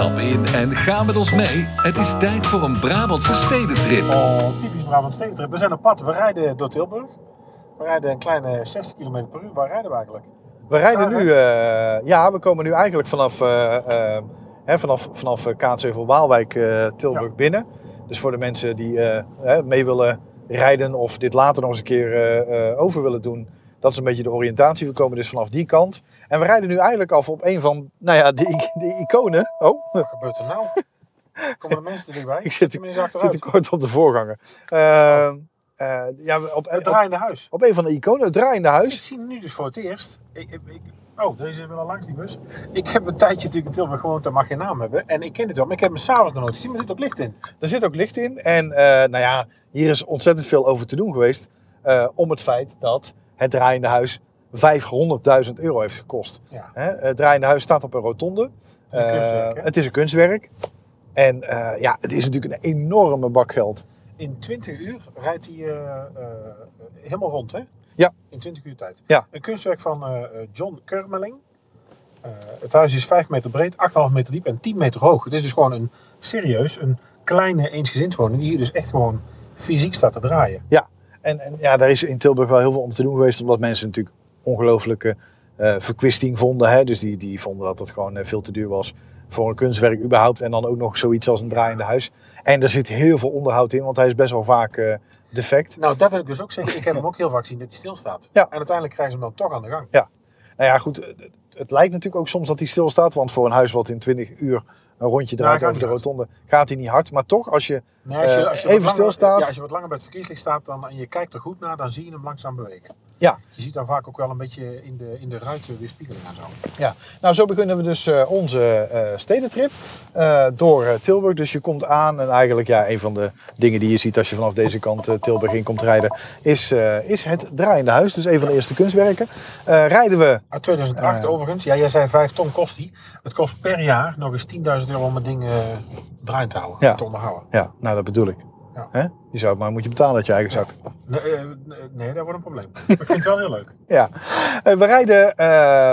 Stap in en ga met ons mee. Het is tijd voor een Brabantse stedentrip. Oh, typisch Brabant stedentrip. We zijn op pad. We rijden door Tilburg. We rijden een kleine 60 km per uur. Waar rijden we eigenlijk? We rijden nu, eh, ja, we komen nu eigenlijk vanaf, eh, eh, hè, vanaf, vanaf Kaatsheuvel Waalwijk eh, Tilburg Ja. binnen. Dus voor de mensen die eh, hè, mee willen rijden of dit later nog eens een keer eh, eh, over willen doen. Dat is een beetje de oriëntatie. We komen dus vanaf die kant. En we rijden nu eigenlijk af op een van, nou ja, de, iconen. Oh, Wat gebeurt er nou? Komen de mensen er dichtbij? ik zit, ik zit te kort op de voorganger. Eh, eh, ja, op, Het op, draaiende huis. op een van de iconen, het draaiende Ik huis. zie hem nu dus voor het eerst. Ik, ik, ik- oh, deze wil al langs die bus. Ik heb een tijdje natuurlijk in Tilburg gewoond, daar mag geen naam hebben. En ik ken het wel, maar ik heb hem s'avonds nog nooit gezien, maar er zit ook licht in. Er zit ook licht in. En eh, nou ja, hier is ontzettend veel over te doen geweest. eh, om het feit dat het draaiende huis 500.000 euro heeft gekost. Ja. Hè, het draaiende huis staat op een rotonde. een Eh, kunstwerk, het is een kunstwerk. En eh, ja, het is natuurlijk een enorme bak geld. In 20 uur rijdt hij eh, eh, helemaal rond, hè? Ja. In 20 uur tijd. Ja. Een kunstwerk van eh, John Kermeling. Eh, het huis is 5 meter breed, 8,5 meter diep en 10 meter hoog. Het is dus gewoon een serieus, een kleine eensgezinswoning die hier dus echt gewoon fysiek staat te draaien. En, en ja, daar is in Tilburg wel heel veel om te doen geweest. Omdat mensen natuurlijk ongelooflijke eh, verkwisting vonden. Hè? Dus die, die vonden dat het gewoon eh, veel te duur was voor een kunstwerk überhaupt. En dan ook nog zoiets als een draaiende huis. En er zit heel veel onderhoud in, want hij is best wel vaak eh, defect. Nou, dat wil ik dus ook zeggen. Ik heb hem ook heel vaak gezien dat hij stilstaat. Ja. En uiteindelijk krijgen ze hem dan toch aan de gang. Nou ja, goed. Het, het lijkt natuurlijk ook soms dat hij stilstaat. Want voor een huis wat in 20 uur een rondje Ja, draait over de rotonde, gaat hij niet hard. Maar toch, als je. Nee, als je, Eh, als je even stilstaat. Ja, als je wat langer bij het verkeerslicht staat dan, en je kijkt er goed naar, dan zie je hem langzaam bewegen. Ja. Je ziet dan vaak ook wel een beetje in de, in de ruiten weerspiegeling en zo. Nou, zo beginnen we dus eh, onze eh, stedentrip door Tilburg. Dus je komt aan en eigenlijk ja, een van de dingen die je ziet als je vanaf deze kant Tilburg in komt rijden, is, is het draaiende huis. Dus een van de eerste kunstwerken. Rijden we. Uit 2008 Eh. overigens. Ja, jij zei 5 ton kost die. Het kost per jaar nog eens 10.000 om het ding eh draaiend te houden. Ja. Te onderhouden. Ja, nou dat bedoel ik. Ja. Hè? Je zou maar moet je betalen uit je eigen zak. Nee, eh, nee, dat wordt een probleem. Maar ik vind het wel heel leuk. Ja, Eh, we rijden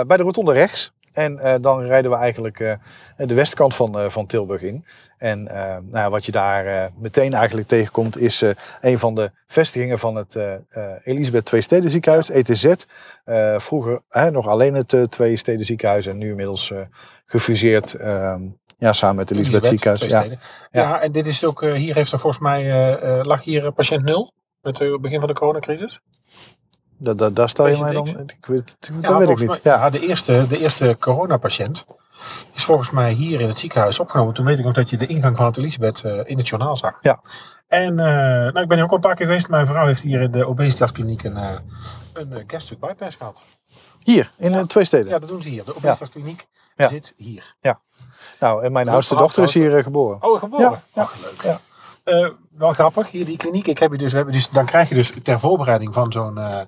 bij de rotonde rechts. En dan rijden we eigenlijk de westkant van, van Tilburg in. En nou wat je daar meteen eigenlijk tegenkomt is een van de vestigingen van het Elisabeth Twee Steden Ziekenhuis, ETZ. Vroeger nog alleen het Twee Steden Ziekenhuis en nu inmiddels gefuseerd ehm, ja, samen met Elisabeth, Ziekenhuis. Ja. Ja. en dit is ook, eh, hier heeft er volgens mij, eh, eh, lag hier patiënt 0 met het begin van de coronacrisis. Da, da, daar stel je mij dan. Ik weet, dat Ja, weet ik niet. mij- Ja. ja, de eerste, de eerste coronapatiënt is volgens mij hier in het ziekenhuis opgenomen. Toen weet ik nog dat je de ingang van het Elisabeth in het journaal zag. Ja. En nou, ik ben hier ook al een paar keer geweest. Mijn vrouw heeft hier in de obesitaskliniek een, eh een gastric bypass gehad. Hier, in de Twee Steden. Ja, dat doen ze hier. De obesitaskliniek Ja. zit hier. Nou, en mijn Leuk oudste dochter is hier eh, geboren. Oh, geboren? Ja, ja, Och, leuk. ja. Eh, wel grappig, hier die kliniek. Ik heb je dus, we hebben dus, dan krijg je dus ter voorbereiding van zo'n eh,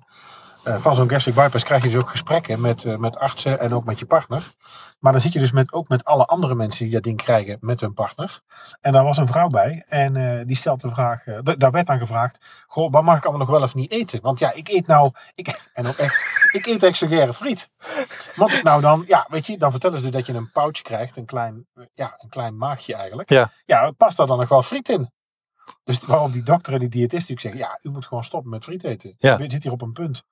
van zo'n gastric bypass krijg je dus ook gesprekken met, eh, met artsen en ook met je partner. Maar dan zit je dus met, ook met alle andere mensen die dat ding krijgen met hun partner. En daar was een vrouw bij en eh, die stelt de vraag, eh, da- daar werd dan gevraagd, goh, wat mag ik allemaal nog wel of niet eten? Want ja, ik eet nou, ik, en ook echt, ik eet exogere friet. Moet ik nou dan, ja, weet je, dan vertellen ze dus dat je een pouch krijgt, een klein, eh, ja, een klein maagje eigenlijk. Ja. Ja, past daar dan nog wel friet in? Dus waarop die dokter en die diëtist natuurlijk zeggen, ja, u moet gewoon stoppen met friet eten. Ja. U zit hier op een punt.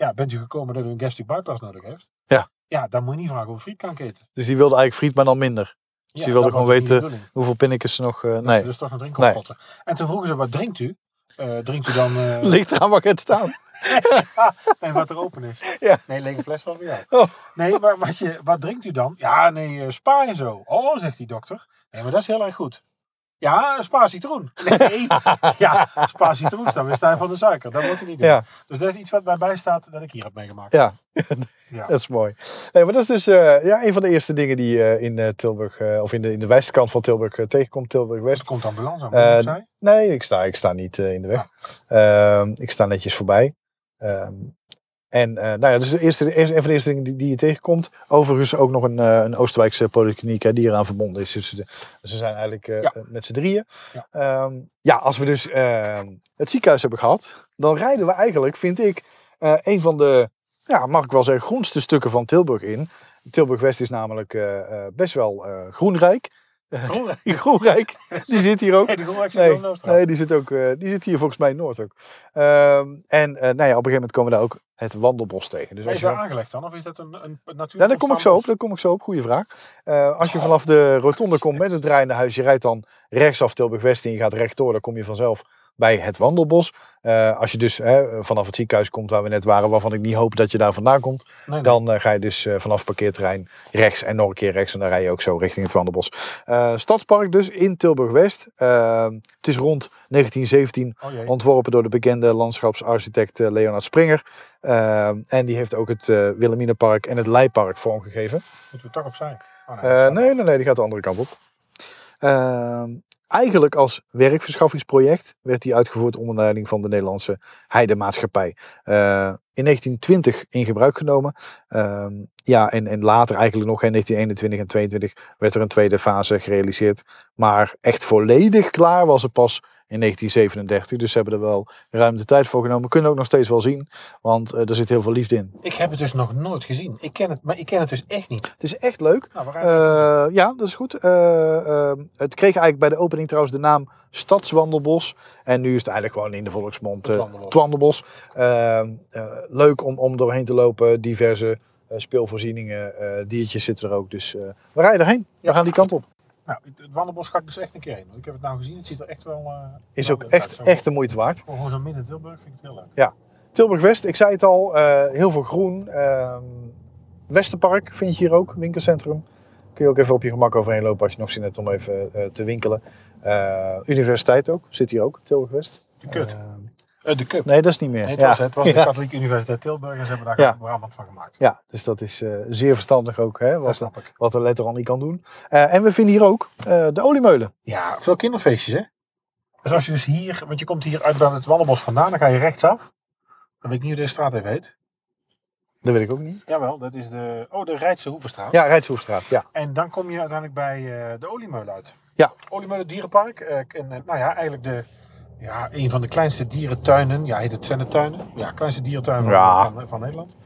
Ja, bent u gekomen dat u een gastric bypass nodig heeft? Ja. Ja, dan moet je niet vragen of friet kan eten. Dus die wilde eigenlijk friet, maar dan minder. Ja, die wilde gewoon dus weten. Hoeveel pinnetjes ze nog... eh, Dat nee, ze dus toch nog drinken potten. En toen vroegen ze, wat drinkt u? Eh, drinkt u dan... eh, ligt eraan waar het staan. nee, wat er open is. Ja. Nee, lege fles was bij jou. Oh. Nee, maar wat, je, wat drinkt u dan? Ja, nee, spa en zo. Oh, zegt die dokter. Nee, maar dat is heel erg goed. Ja, spa citroen. Nee, ja, spa citroen staan we stijf van de suiker. Dat moet u niet doen. Ja. Dus dat is iets wat mij bijstaat dat ik hier heb meegemaakt. Ja, Ja. dat is mooi. Nee, maar dat is dus eh, ja, een van de eerste dingen die je in eh, Tilburg, of in de, in de westkant van Tilburg tegenkomt, Tilburg Er West. komt ambulance aan, zei? Nee, ik sta, ik sta niet in de weg. Ehm, ik sta netjes voorbij. Ehm, en eh, nou ja, dus de eerste, een van de eerste dingen die, die je tegenkomt. Overigens ook nog een, eh, een Oosterwijkse polykliniek hè, die eraan verbonden is. Dus ze, ze zijn eigenlijk eh, Ja. met z'n drieën. Ja. Ja. ja, als we dus ehm, het ziekenhuis hebben gehad, dan rijden we eigenlijk, vind ik, een van de, ja, mag ik wel zeggen, groenste stukken van Tilburg in. Tilburg West is namelijk best wel groenrijk. Groenrijk. Groenrijk, die zit hier ook. Nee, de zit Nee, in nee die, zit ook, die zit hier volgens mij in Noord ook. Ehm, en nou ja, op een gegeven moment komen we daar ook het wandelbos tegen. Dus Maar als is je daar aangelegd dan? Of is dat een, een natuurlijk Ja, daar kom ik zo op. Daar kom ik zo op. Goeie vraag. Eh, als je vanaf de rotonde komt met het draaiende huis, je rijdt dan rechtsaf Tilburg West en je gaat rechtdoor, dan kom je vanzelf bij het wandelbos. Eh, als je dus hè, vanaf het ziekenhuis komt waar we net waren, waarvan ik niet hoop dat je daar vandaan komt, Nee, nee. dan eh, ga je dus eh, vanaf het parkeerterrein rechts en nog een keer rechts en dan rij je ook zo richting het wandelbos. Stadspark dus in Tilburg West. Eh, het is rond 1917 Oh jee. Ontworpen door de bekende landschapsarchitect Leonard Springer. Eh, en die heeft ook het Wilhelminapark en het Leipark vormgegeven. Moeten we toch opzij? Oh, Eh, dat is- nee, nee, nee, die gaat de andere kant op. Eh, eigenlijk als werkverschaffingsproject werd die uitgevoerd onder leiding van de Nederlandse Heidemaatschappij. Eh, in 1920 in gebruik genomen. Ehm, ja, en, en later eigenlijk nog in 1921 en 22 werd er een tweede fase gerealiseerd. Maar echt volledig klaar was het pas in 1937. Dus ze hebben er wel ruim de tijd voor genomen. Kunnen ook nog steeds wel zien, want eh, er zit heel veel liefde in. Ik heb het dus nog nooit gezien. Ik ken het, maar ik ken het dus echt niet. Het is echt leuk. Nou, Eh, ja, dat is goed. Eh, eh, het kreeg eigenlijk bij de opening trouwens de naam Stadswandelbos. En nu is het eigenlijk gewoon in de volksmond Het eh, Wandelbos. het Wandelbos. Eh, eh, leuk om, om doorheen te lopen. Diverse speelvoorzieningen, diertjes zitten er ook. Dus we rijden erheen. We gaan die kant op. Nou, het- wandelbos ga ik dus echt een keer heen. Want ik heb het nou gezien. Het ziet er echt wel... eh, Is wel ook echt. Zo- echt de moeite waard. Gewoon zo midden Tilburg vind ik het heel leuk. Tilburg West, ik zei het al, eh, heel veel groen. Ehm, Westerpark vind je hier ook, winkelcentrum. Kun je ook even op je gemak overheen lopen als je nog zin hebt om even eh, te winkelen. Universiteit ook, zit hier ook, Tilburg West. De kut. Eh, de cup. nee, dat is niet meer. Nee, het ja. was, het was de. Katholieke Universiteit Tilburg en ze hebben daar Ja. gewoon Brabant van gemaakt. Ja, dus dat is eh, zeer verstandig ook, hè, wat, de, wat de letter al niet kan doen. Eh, en we vinden hier ook eh, de oliemeulen. Ja, veel kinderfeestjes hè. Dus als je dus hier, want je komt hier uit het wandelbos vandaan, dan ga je rechtsaf. Dan weet ik niet hoe de straat even heet. Dat weet ik ook niet. Jawel, dat is de, oh, de Rijdse Hoevenstraat. Ja, Rijtshoefstraat, ja. En dan kom je uiteindelijk bij de Oliemeulen uit. Ja. Oliemeulen Dierenpark. en, nou ja, eigenlijk de, ja, een van de kleinste dierentuinen. Ja, heet het zijn het tuinen? Ja, kleinste dierentuin van, Ja. van, van Nederland.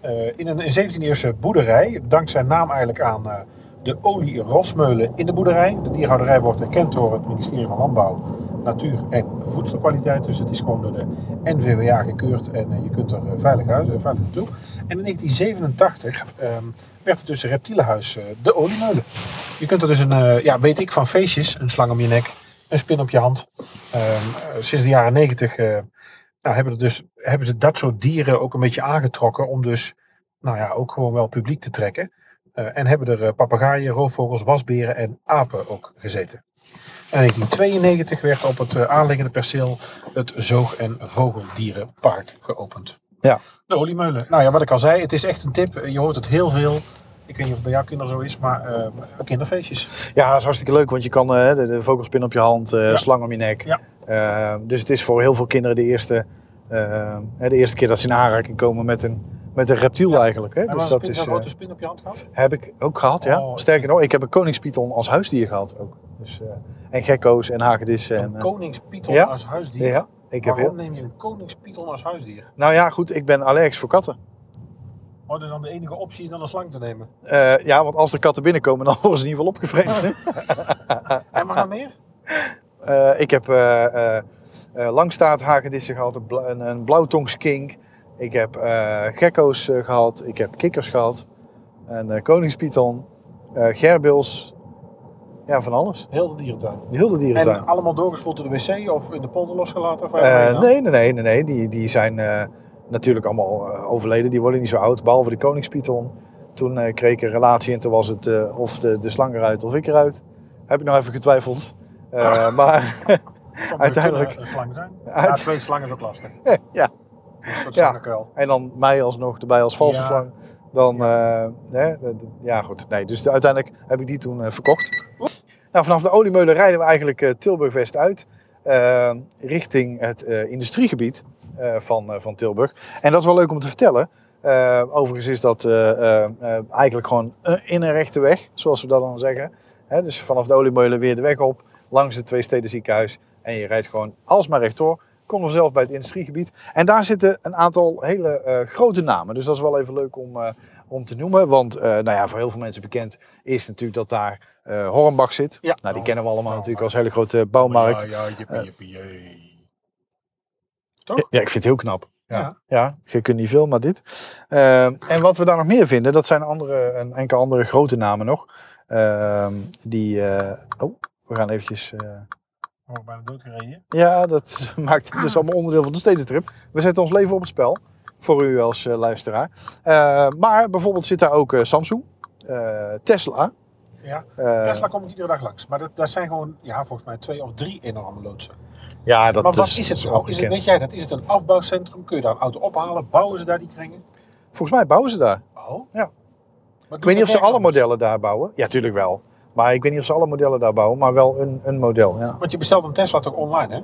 Eh, in een, een 17e-eeuwse boerderij. Dankt zijn naam eigenlijk aan eh, de olie Rosmeulen in de boerderij. De dierhouderij wordt erkend door het ministerie van Landbouw, Natuur en Voedselkwaliteit. Dus het is gewoon door de NVWA gekeurd en eh, je kunt er veilig, uit, veilig naartoe. En in 1987 ehm, werd het dus een reptielenhuis de Oliemeulen. Je kunt er dus een, ja, weet ik van feestjes, een slang om je nek, een spin op je hand. Ehm, eh, sinds de jaren 90 eh, nou, hebben, dus, hebben ze dat soort dieren ook een beetje aangetrokken om dus nou ja, ook gewoon wel publiek te trekken. Eh, en hebben er eh, papegaaien, roofvogels, wasberen en apen ook gezeten. En in 1992 werd op het aanliggende perceel het Zoog- en Vogeldierenpark geopend. Ja. De oliemeulen. Nou ja, wat ik al zei, het is echt een tip. Je hoort het heel veel. Ik weet niet of het bij jouw kinderen zo is, maar eh, kinderfeestjes. Ja, dat is hartstikke leuk, want je kan eh, de, de vogelspin op je hand, Ja. slang om je nek. Ja. Eh, dus het is voor heel veel kinderen de eerste, eh, hè, de eerste keer dat ze in aanraking komen met een, met een reptiel Ja. eigenlijk. Hè? En Dus dat spin, is, een grote spin op je hand gehad? heb ik ook gehad, ja. Oh, Sterker nog, ik heb een koningspython als huisdier gehad ook. Dus, en gekko's en hagedissen. En, Een eh, koningspython als huisdier? ja, ik heb Waarom heel... neem je een koningspython als huisdier? Nou ja, goed, ik ben allergisch voor katten. Oh, dan de enige optie is dan een slang te nemen. Eh, ja, want als er katten binnenkomen, dan worden ze in ieder geval opgevreten. En maar nog meer? Eh, ik heb eh, langstaarthagedissen gehad, een, bla- een, een blauwtongskink. Ik heb gekko's eh, gehad, ik heb kikkers gehad. Een koningspython, gerbils. Ja, van alles. Heel de dierentuin. De hele dierentuin. En allemaal doorgespoeld door de wc of in de polder losgelaten? Of dan? nee, nee, nee, nee, nee. Die, die zijn natuurlijk allemaal eh, overleden. Die worden niet zo oud, behalve de koningspython. Toen eh, kreeg ik een relatie en toen was het eh, of de, de slang eruit of ik eruit. Heb ik nog even getwijfeld. Maar uiteindelijk- een slang zijn. Ja, twee slangen is ook lastig. ja, Een Ja. en dan mij alsnog erbij als valse Ja. slang. Dan, eh, hè, ja goed. Nee, dus uiteindelijk heb ik die toen verkocht. Nou, vanaf de oliemeulen rijden we eigenlijk eh, Tilburg West uit. richting het industriegebied van, eh, van Tilburg. En dat is wel leuk om te vertellen. Eh, overigens is dat eh, eh, eh, eigenlijk gewoon in een rechte weg, zoals we dat dan zeggen. Hè, dus vanaf de oliemeulen weer de weg op, langs het Twee Steden ziekenhuis. En je rijdt gewoon alsmaar rechtdoor. Komen we zelf bij het industriegebied. En daar zitten een aantal hele eh, grote namen. Dus dat is wel even leuk om, eh, om te noemen. Want eh, nou ja, voor heel veel mensen bekend is natuurlijk dat daar eh Hornbach zit. Ja. Nou, die kennen we allemaal natuurlijk als hele grote bouwmarkt. Ja, ja, jippie, Eh. jippie, Ja, ik vind het heel knap. Ja, Ja. je kunt niet veel, maar dit. Ehm, en wat we daar nog meer vinden, dat zijn andere, een enkele andere grote namen nog. Ehm, die, eh, oh, we gaan eventjes... eh, Oh, bijna doodgereden. ja, dat maakt dus allemaal onderdeel van de stedentrip. We zetten ons leven op het spel, voor u als eh, luisteraar. Eh, maar bijvoorbeeld zit daar ook Samsung, Tesla. Ja. Tesla kom ik iedere dag langs. Maar dat, dat zijn gewoon, ja, volgens mij twee of drie enorme loodsen. Ja, dat maar wat is, is, het nou? Is het, bekend. weet jij dat? Is het een afbouwcentrum? Kun je daar een auto ophalen? Bouwen ze daar die kringen? Volgens mij bouwen ze daar. Oh. Ja. Maar Ik weet niet of ze alle modellen daar bouwen. Ja, tuurlijk wel. Maar ik weet niet of ze alle modellen daar bouwen, maar wel een, een model. Ja. Want je bestelt een Tesla toch online, hè?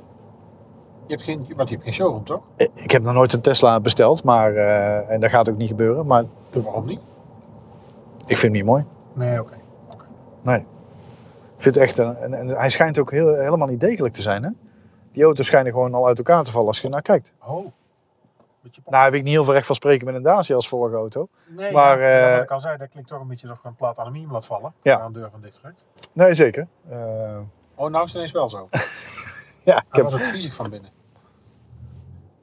Je hebt geen, want je hebt geen showroom, toch? Ik heb nog nooit een Tesla besteld, maar, eh, en dat gaat ook niet gebeuren. Maar Waarom niet? ik vind hem niet mooi. Nee, oké. Nee. Ik vind het echt een, een- een- hij schijnt ook heel, helemaal niet degelijk te zijn. Hè? Die auto's schijnen gewoon al uit elkaar te vallen als je naar kijkt. Oh. Nou heb ik niet heel veel recht van spreken met een Dacia als vorige auto. nee, maar, ja, ja, eh, ik al zei, dat klinkt toch een beetje alsof je een plaat aluminium laat vallen. Ja. Aan de deur van dit trekt. Nee, zeker. Eh, Oh, nou is het ineens wel zo. ja, ik heb... was ook fysiek van binnen.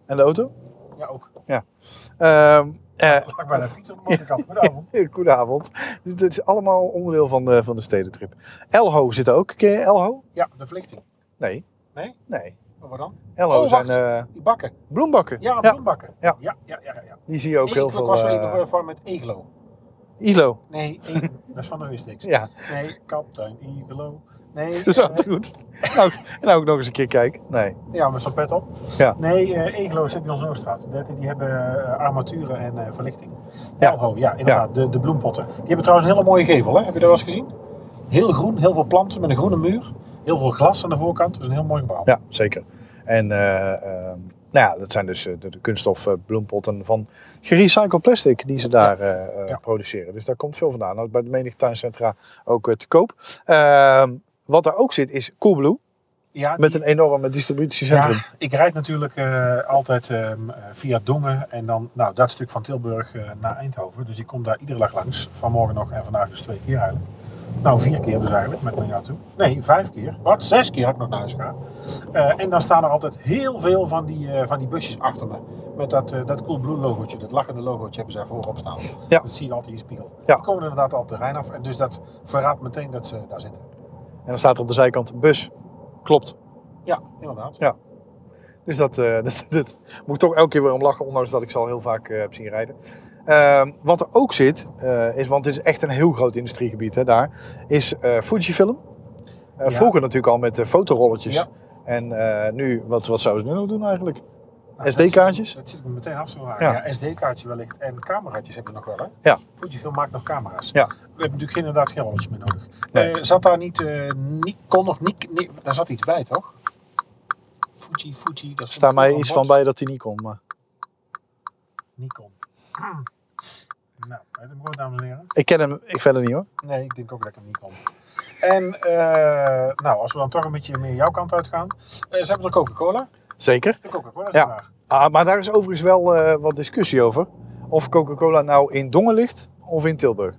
En de auto? Ja, ook. Ehm eh, Ik fiets op de motorkap. Goedenavond. goedenavond. Dus dit is allemaal onderdeel van de, van de stedentrip. Elho zit ook. Ken je Elho? Ja, de verlichting. Nee. Nee? Nee. Oh, wat dan? Oh, zijn eh, Die bakken. bloembakken. Ja, ja, bloembakken. Ja. Ja, ja, ja. ja, die zie je ook Nee, heel ik veel. was eh, even voor met Egelo. Ilo. Nee, Egelo. dat is van de Wistix. Ja, Nee, kapitein Egelo. Nee, dat is eh, altijd goed. Nou, nou ook nog eens een keer kijken. Nee. ja, met zo'n pet op. Ja. Nee, eh Egelo zit bij ons in Oostraat. Dat- Die hebben eh, armaturen en eh, verlichting. Ja. Elho, ja, inderdaad. De, de bloempotten. Die hebben trouwens een hele mooie gevel, hè? Heb je dat wel eens gezien? Heel groen, heel veel planten met een groene muur. Heel veel glas aan de voorkant. Dus een heel mooi gebouw. Ja, zeker. En eh, ehm, nou ja, dat zijn dus eh, de, de kunststof eh, bloempotten van gerecycled plastic die ze daar Ja. produceren. Dus daar komt veel vandaan. Nou, bij de menige tuincentra ook te koop. Ehm, wat daar ook zit is Coolblue. Ja, Met die- een enorme distributiecentrum. Ja, ik rijd natuurlijk altijd ehm, eh, via Dongen en dan nou, dat stuk van Tilburg naar Eindhoven. Dus ik kom daar iedere dag langs. Vanmorgen nog en vandaag dus twee keer eigenlijk. Nou, vier keer dus eigenlijk met mijn auto. Nee, vijf keer. Wat? Zes keer heb ik nog naar huis gegaan. Eh, en dan staan er altijd heel veel van die, eh, van die busjes achter me. Met dat, eh dat Coolblue logootje, dat lachende logootje hebben ze daar voorop staan. Ja. Dat zie je altijd in je spiegel. Ja. Die komen inderdaad al op terrein af. En dus dat verraadt meteen dat ze daar zitten. En dan staat er op de zijkant bus. Klopt. Ja, inderdaad. Dus dat, dat, dat moet ik toch elke keer weer om lachen, ondanks dat ik ze al heel vaak heb zien rijden. Ehm, wat er ook zit, eh, is, want dit is echt een heel groot industriegebied hè, daar, is eh, Fujifilm. Eh, Ja. Vroeger natuurlijk al met fotorolletjes. Ja. En nu, wat, wat zouden ze nu nog doen eigenlijk? Nou, SD-kaartjes? Dat, dat zit ik me meteen af te vragen. Ja. Ja, SD-kaartje wellicht. En cameraatjes hebben we nog wel, hè? Ja. Fujifilm maakt nog camera's. Ja. We hebben natuurlijk inderdaad geen rolletjes meer nodig. Nee. Zat daar niet Nikon of Nik... Ni- daar zat iets bij, toch? Fuji, Fuji. Staat mij iets van bij. dat die niet kon. Maar Nikon. Nou, weet hem gewoon, dames en heren. ik ken hem ik verder niet hoor. Nee, ik denk ook dat ik hem niet kon. En, eh, nou, als we dan toch een beetje meer jouw kant uitgaan. Eh ze hebben er Coca-Cola. Zeker. De Coca-Cola is Ja. vandaag. Ah, maar daar is overigens wel eh, wat discussie over. Of Coca-Cola nou in Dongen ligt of in Tilburg.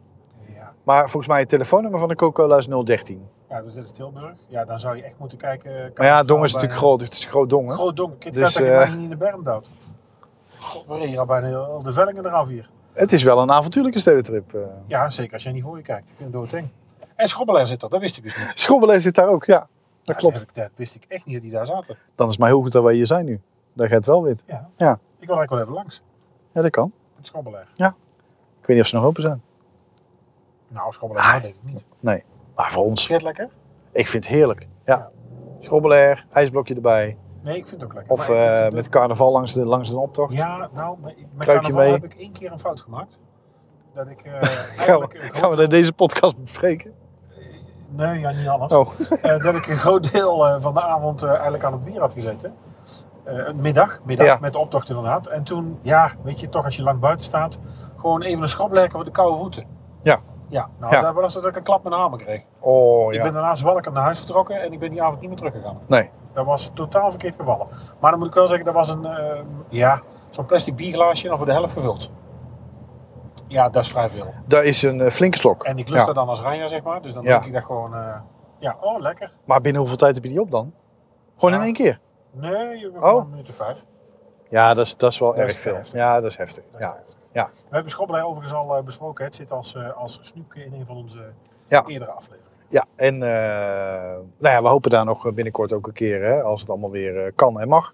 Ja. Maar volgens mij het telefoonnummer van de Coca-Cola is 013. ja, dus dit is Tilburg. Ja, dan zou je echt moeten kijken. Maar ja, Dongen is natuurlijk groot. Het is groot Dongen. Groot donker. Kijk, Dus, dat je niet in de berm dood. God, we reden al bijna de vellingen eraf hier. Het is wel een avontuurlijke stedentrip. eh. Ja, zeker als jij niet voor je kijkt. Ik vind het doodeng. En Schobbelaar zit er, dat wist ik dus niet. Schrobbelaar zit daar ook, ja. Dat Ja, klopt. Dat, dat wist ik echt niet dat die daar zaten. Dan is maar heel goed dat wij hier zijn nu. Dat jij het wel weet. Ja. Ja. Ik wil eigenlijk wel even langs. Ja, dat kan. Met Schobbelaar. Ik weet niet of ze nog open zijn. Nou, Schobbelaar Ah. denk ik niet. Maar voor ons, Scheert lekker? ik vind het heerlijk. Ja. Schrobbelaar, ijsblokje erbij. Nee, ik vind het ook lekker. Of ik- eh, ik- met carnaval langs de, langs de optocht. Ja, nou, met, carnaval mee. heb ik één keer een fout gemaakt. Dat ik eh Gaan we, een gaan we dat in deze podcast bespreken? Nee, ja, niet alles. Oh, Eh, dat ik een groot deel eh, van de avond eh, eigenlijk aan het bier had gezeten. Eh, een middag, middag Ja. met de optocht inderdaad. En toen, ja, weet je, toch als je lang buiten staat, gewoon even een schoplekker voor de koude voeten. Ja. Ja, nou, Ja. daar was dat ik een klap met de hamer kreeg. oh Ik ja. ben daarna zwalkend naar huis vertrokken en ik ben die avond niet meer teruggegaan. Nee. Dat was totaal verkeerd gevallen. Maar dan moet ik wel zeggen, dat was een, eh, ja, zo'n plastic bierglaasje dan voor de helft gevuld. Ja, dat is vrij veel. Dat is een eh, flinke slok. En ik lust Ja. dat dan als Ranja, zeg maar. Dus dan Ja. denk ik dat gewoon... eh, ja, oh, lekker. Maar binnen hoeveel tijd heb je die op dan? Gewoon Ja. in één keer? Nee, je hebt Oh. een minuut of vijf. Ja, dat is, dat is wel Dat erg is veel. heftig. Ja, dat is heftig. Dat is Ja. heftig. Ja. We hebben Schobberlei overigens al besproken. Het zit als, als snoepje in een van onze eerdere afleveringen. Ja, en eh, nou ja, we hopen daar nog binnenkort ook een keer, hè, als het allemaal weer eh, kan en mag,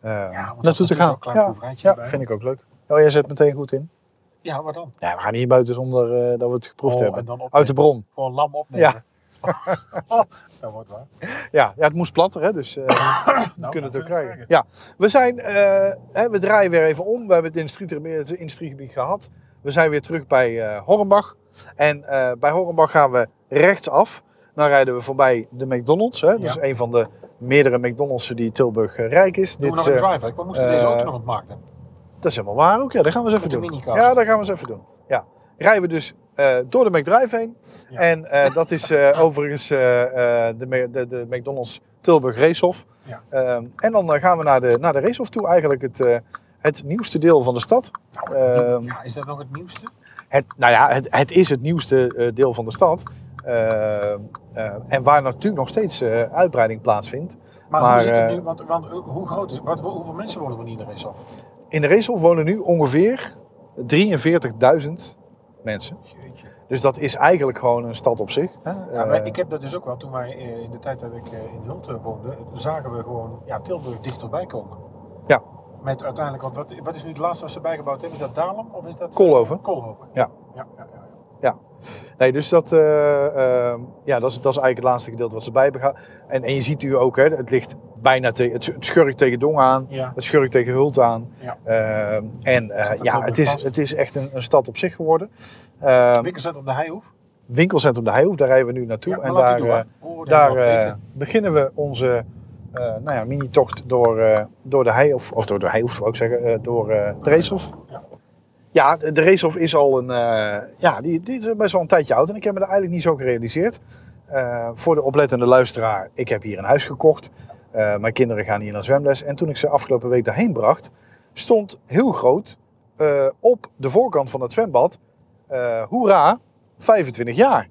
eh is naartoe te gaan. Ja, ja vind ik ook leuk. Oh, jij zet meteen goed in. Ja, wat dan? Ja, we gaan hier buiten zonder eh, dat we het geproefd Oh, hebben. en dan opnemen. Uit de bron. Gewoon lam opnemen. Ja. oh, dat wordt waar. Ja, ja, het moest platter, hè, dus eh, we Nou, kunnen het ook krijgen. Ja, we zijn, eh, hè, we draaien weer even om. We hebben het industrie, het industriegebied gehad. We zijn weer terug bij eh Hornbach. En eh, bij Hornbach gaan we rechtsaf. Dan rijden we voorbij de McDonald's. Hè? Dus Ja. een van de meerdere McDonald's die Tilburg eh, rijk is. Doen we Dit, nog een eh, driver? We moesten deze auto nog op markt hebben. dat is helemaal waar ook. Ja, dat gaan we eens even Met doen. Ja, dat gaan we eens even doen. Ja. Rijden we dus door de McDrive heen. Ja. En dat is overigens de, de, de McDonald's Tilburg Racehof. Ja. Ehm, en dan gaan we naar de, naar de Racehof toe. Eigenlijk het, het nieuwste deel van de stad. Ehm, ja, is dat nog het nieuwste? Het, nou ja, het, het is het nieuwste eh, deel van de stad. Ehm, eh, en waar natuurlijk nog steeds eh, uitbreiding plaatsvindt. Maar, Maar, hoe zit het eh, nu? Want, want eh, hoe groot is wat, Hoeveel mensen wonen er in de af? In de Racehof wonen nu ongeveer 43.000 mensen. Jeetje. Dus dat is eigenlijk gewoon een stad op zich. Hè? Ja, Eh, maar ik heb dat dus ook wel. Toen wij eh, in de tijd dat ik eh, in Hulten woonde, zagen we gewoon ja, Tilburg dichterbij komen. Ja. Met uiteindelijk, want wat, wat is nu het laatste wat ze bijgebouwd hebben? Is dat Dalem of is dat... Koolhoven. Koolhoven. Ja. Ja, ja, ja, ja. Nee, dus dat, eh, ehm, ja, dat, is, dat is eigenlijk het laatste gedeelte wat ze bij hebben gehad. En, en je ziet nu ook, hè, het ligt bijna tegen, het, het schurkt tegen Dong aan, Ja. het schurkt tegen Hult aan. Ja. Ehm, en eh, er ja, het is, vast? het is echt een, een stad op zich geworden. Ehm, Winkelcentrum de Heijhoef. winkelcentrum De Heijhoef, daar rijden we nu naartoe. Ja, en daar, eh, daar beginnen we onze nou ja, mini-tocht door, eh, door de Heijhof, of door de Heijhof wou ik zeggen, eh, door eh, de Racehof. Ja. De, Racehof is al een, eh, ja, die, is best wel een tijdje oud en ik heb me dat eigenlijk niet zo gerealiseerd. Eh, voor de oplettende luisteraar, ik heb hier een huis gekocht. Eh, mijn kinderen gaan hier naar zwemles. En toen ik ze afgelopen week daarheen bracht, stond heel groot eh, op de voorkant van het zwembad, eh hoera, 25 jaar.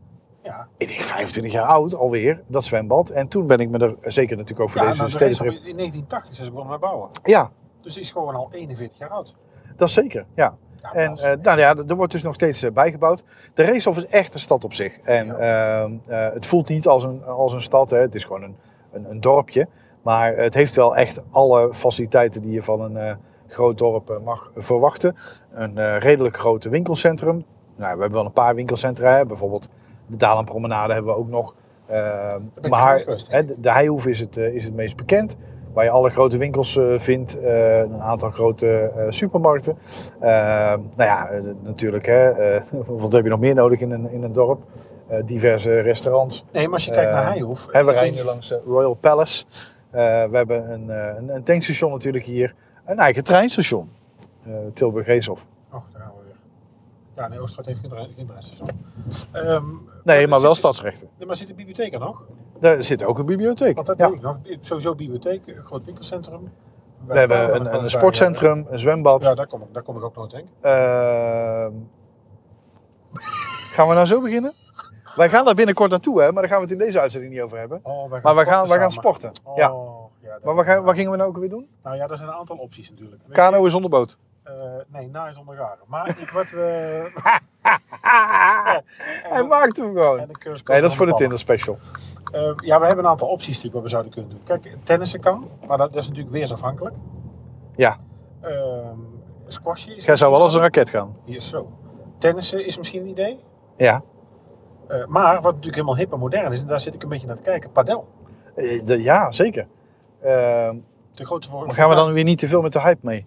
Ja, Ik denk 25 jaar oud alweer, dat zwembad. En toen ben ik me er zeker natuurlijk ook voor ja deze nou, stedentrip. in 1980 zijn ze begonnen met bouwen. Ja, Dus die is gewoon al 41 jaar oud. dat is zeker. Ja. Ja, En is- eh, nou ja, er wordt dus nog steeds eh, bijgebouwd. De Racehof is echt een stad op zich. En ehm, eh, het voelt niet als een, als een stad, hè. het is gewoon een, een, een dorpje. Maar het heeft wel echt alle faciliteiten die je van een groot dorp mag verwachten. Een redelijk groot winkelcentrum. Nou, we hebben wel een paar winkelcentra, hè. bijvoorbeeld de Dalenpromenade hebben we ook nog. Ehm, maar hè. de, de Heijhoef is het, eh, is het meest bekend. Waar je alle grote winkels eh, vindt, eh, een aantal grote supermarkten. Eh, nou ja, natuurlijk, hè, wat heb je nog meer nodig in een, in een dorp? Diverse restaurants. Nee, maar als je kijkt naar Heijhoef... Hè, we rijden nu langs Royal Palace. We hebben een, een, een tankstation natuurlijk hier. Een eigen treinstation. Tilburg Racehof. Oh, daar gaan we weer. Ja, nee, Oosterhout heeft geen, geen treinstation. Ehm, Nee, maar wel zit- stadsrechten. Maar zit de bibliotheek er nog? Daar zit ook een bibliotheek. Want dat Ja. ik nog. Sowieso bibliotheek, een groot winkelcentrum. We hebben een, een sportcentrum, een zwembad. Ja, daar kom ik, daar kom ik ook nooit heen. Ehm, gaan we nou zo beginnen? Wij gaan daar binnenkort naartoe, hè, maar daar gaan we het in deze uitzending niet over hebben. Oh, wij Maar we gaan, wij gaan sporten. Oh, Ja. Maar wat, gaan, wat gingen we nou ook weer doen? Nou ja, er zijn een aantal opties natuurlijk. Kano is zonder boot. eh, nee, na is onder garen. Maar ik, wat we... Hij maakt hem gewoon. Nee, dat is voor de Tinder special. Eh, ja, we hebben een aantal opties natuurlijk wat we zouden kunnen doen. Kijk, tennissen kan, maar dat, dat is natuurlijk weersafhankelijk. Ja. Squashen is... Jij zou wel als een raket gaan. Hier, zo. Tennissen is misschien een idee. Ja. Eh, maar wat natuurlijk helemaal hip en modern is, en daar zit ik een beetje naar te kijken, padel. Eh, de- ja, zeker. Ehm, De grote voor... maar gaan we dan weer niet te veel met de hype mee?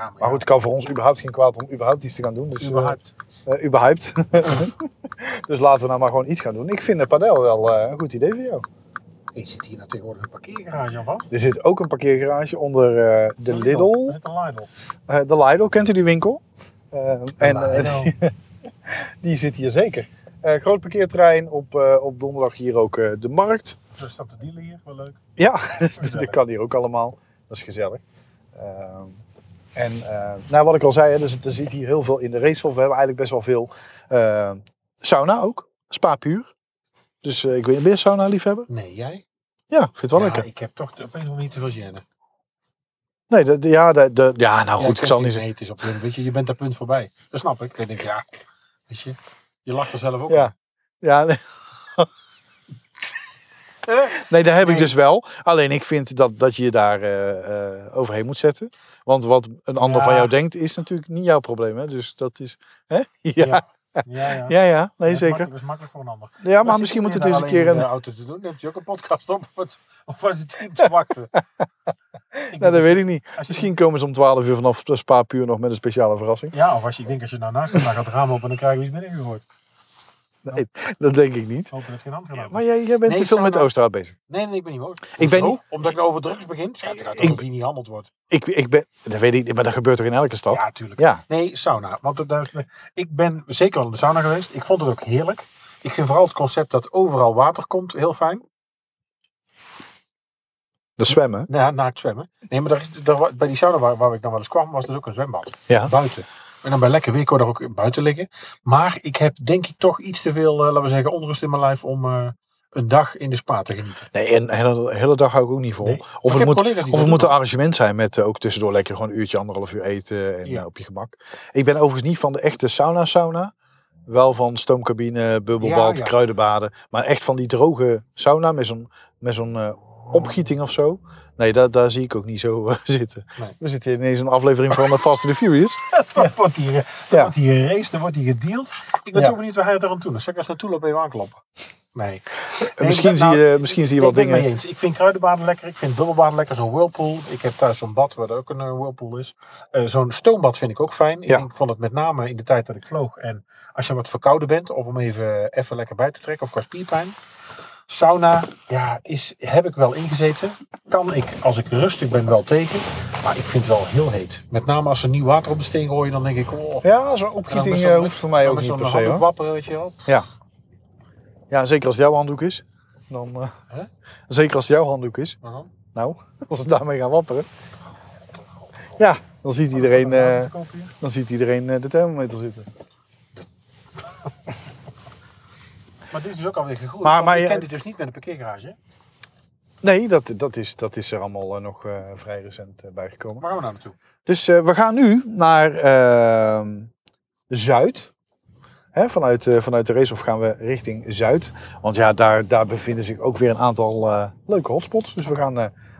Ja, maar, Maar goed, het kan voor ons überhaupt geen kwaad om überhaupt iets te gaan doen. Dus, eh, überhaupt. eh, überhaupt. dus laten we nou maar gewoon iets gaan doen. Ik vind de padel wel eh, een goed idee voor jou. Je zit hier nou tegenwoordig een parkeergarage aan vast. Er zit ook een parkeergarage onder eh, de Lidl. Eh, de Lidl, kent u die winkel? Eh, en eh, Lidl. die zit hier zeker. Eh, groot parkeerterrein, op, eh, op donderdag hier ook eh, de markt. Er staat de dealer hier, wel leuk. Ja, dat kan hier ook allemaal. Dat is gezellig. En uh, nou, wat ik al zei, hè, dus er zit hier heel veel in de racehof. We hebben eigenlijk best wel veel uh, sauna ook. Spa puur. Dus uh, ik weet niet, ben je sauna liefhebber? Nee, jij? Ja, ik vind het wel ja, lekker. ik heb toch op een of andere manier niet te veel gêne. Nee, de, de, ja, de, de, ja, nou Ja, goed, ik zal niet Nee, zeggen. het is op punt. Weet je, je bent daar punt voorbij. Dat snap ik. Dan denk ik, ja, weet je, je lacht er zelf ook Ja, ja nee. nee, daar heb ik Nee. dus wel. Alleen ik vind dat, dat je je daar eh, eh, overheen moet zetten. Want wat een ander Ja. van jou denkt, is natuurlijk niet jouw probleem. Hè? Dus dat is. Hè? Ja, ja, Ja, ja. ja, ja. nee dat zeker. Dat is makkelijk voor een ander. Ja, maar Maar misschien moet zit het eens een keer. Een, de auto te doen. Neemt je ook een podcast op of wat het team te wachten? Nou, dat weet ik niet. je- Misschien komen ze om 12 uur vanaf Spa puur nog met een speciale verrassing. Ja, of als je ik denk als je nou naast gaat, gaat het raam open en dan krijg je iets binnengegooid. Dat denk ik niet. Dat het geen Maar jij, jij bent Nee, te veel met sauna- Oosterhout bezig. Nee, nee, ik ben niet boos. Ik ben niet- Omdat ik nou over drugs begin? Schijnt eruit Ik- dat hier niet gehandeld wordt. Ik, ik ben, dat weet ik niet, maar dat gebeurt toch in elke stad? Ja, tuurlijk. Ja. Nee, sauna. Want het- daar ik ben zeker wel in de sauna geweest. Ik vond het ook heerlijk. Ik vind vooral het concept dat overal water komt heel fijn. Dat zwemmen. Nou ja, naakt zwemmen. Nee, maar daar is, daar, bij die sauna waar, waar ik dan wel eens kwam, was dus ook een zwembad. Ja. Buiten. En dan bij lekker weer kon je daar ook buiten liggen. Maar ik heb denk ik toch iets te veel, eh, laten we zeggen, onrust in mijn lijf om eh, een dag in de spa te genieten. Nee, en de hele, hele dag hou ik ook niet vol. Nee. Of het moet, of het moet een arrangement zijn met eh, ook tussendoor lekker gewoon een uurtje, anderhalf uur eten en Ja. op je gemak. Ik ben overigens niet van de echte sauna-sauna. Wel van stoomcabine, bubbelbad, Ja, ja. kruidenbaden. Maar echt van die droge sauna met zo'n met zo'n opgieting of zo. Nee, daar, daar zie ik ook niet zo eh, zitten. Nee. We zitten ineens in een aflevering van eh, Fast and the Furious. Dan wordt hier, dan Ja. wordt hier geraced, dan wordt hier gedeeld. Ik ben Ja. toch benieuwd waar hij het aan toe is. Ik als naartoe loop even aankloppen. Nee. En misschien, nou, zie je, misschien zie je ik wat ben het dingen. mee eens. Ik vind kruidenbaden lekker. Ik vind bubbelbaden lekker. Zo'n whirlpool. Ik heb thuis zo'n bad waar er ook een eh, whirlpool is. Eh, zo'n stoombad vind ik ook fijn. Ik Ja. vond het met name in de tijd dat ik vloog. En als je wat verkouden bent. Of om even, even lekker bij te trekken. Of qua spierpijn. Sauna, ja, is, heb ik wel ingezeten. Kan ik, als ik rustig ben, wel tegen. Maar ik vind het wel heel heet. Met name als ze nieuw water op de steen gooien. Dan denk ik, oh. Ja, zo'n opgieting zo'n- eh, hoeft voor mij ook met niet zo'n per se wapperen, weet je wel. Ja, zeker als het jouw handdoek is. Dan, eh? Zeker als het jouw handdoek is. Uh-huh. Nou, als we daarmee gaan wapperen. Ja, dan ziet iedereen, eh, dan ziet iedereen de thermometer zitten. Maar dit is dus ook alweer gegroeid. Maar- Maar, je kent dit dus niet met een parkeergarage. hè? Nee, dat, dat, is, dat is er allemaal eh, nog eh, vrij recent eh, bijgekomen. Waar gaan we nou naartoe? Dus we gaan nu naar ehm, Zuid. Hè, vanuit, vanuit de racehof gaan we richting Zuid. Want ja, daar, daar bevinden zich ook weer een aantal leuke hotspots. Dus we gaan,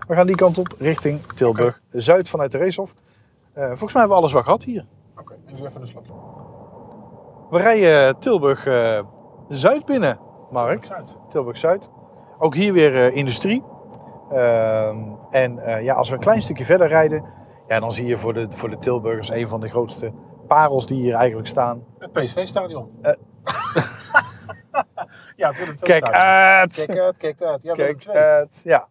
we gaan die kant op, richting Tilburg. Zuid vanuit de racehof. Eh, volgens mij hebben we alles wat gehad hier. Oké, even even een slokje. We rijden Tilburg Zuid binnen, Mark. Zuid. Tilburg Zuid. Ook hier weer eh, industrie. Ehm, en eh, ja, als we een klein stukje verder rijden, ja, dan zie je voor de, voor de Tilburgers een van de grootste parels die hier eigenlijk staan. Het PSV-stadion. Eh. ja, het Kijk uit! Kijk uit, kijk uit. Ja, Kijk Kijk uit! Ja,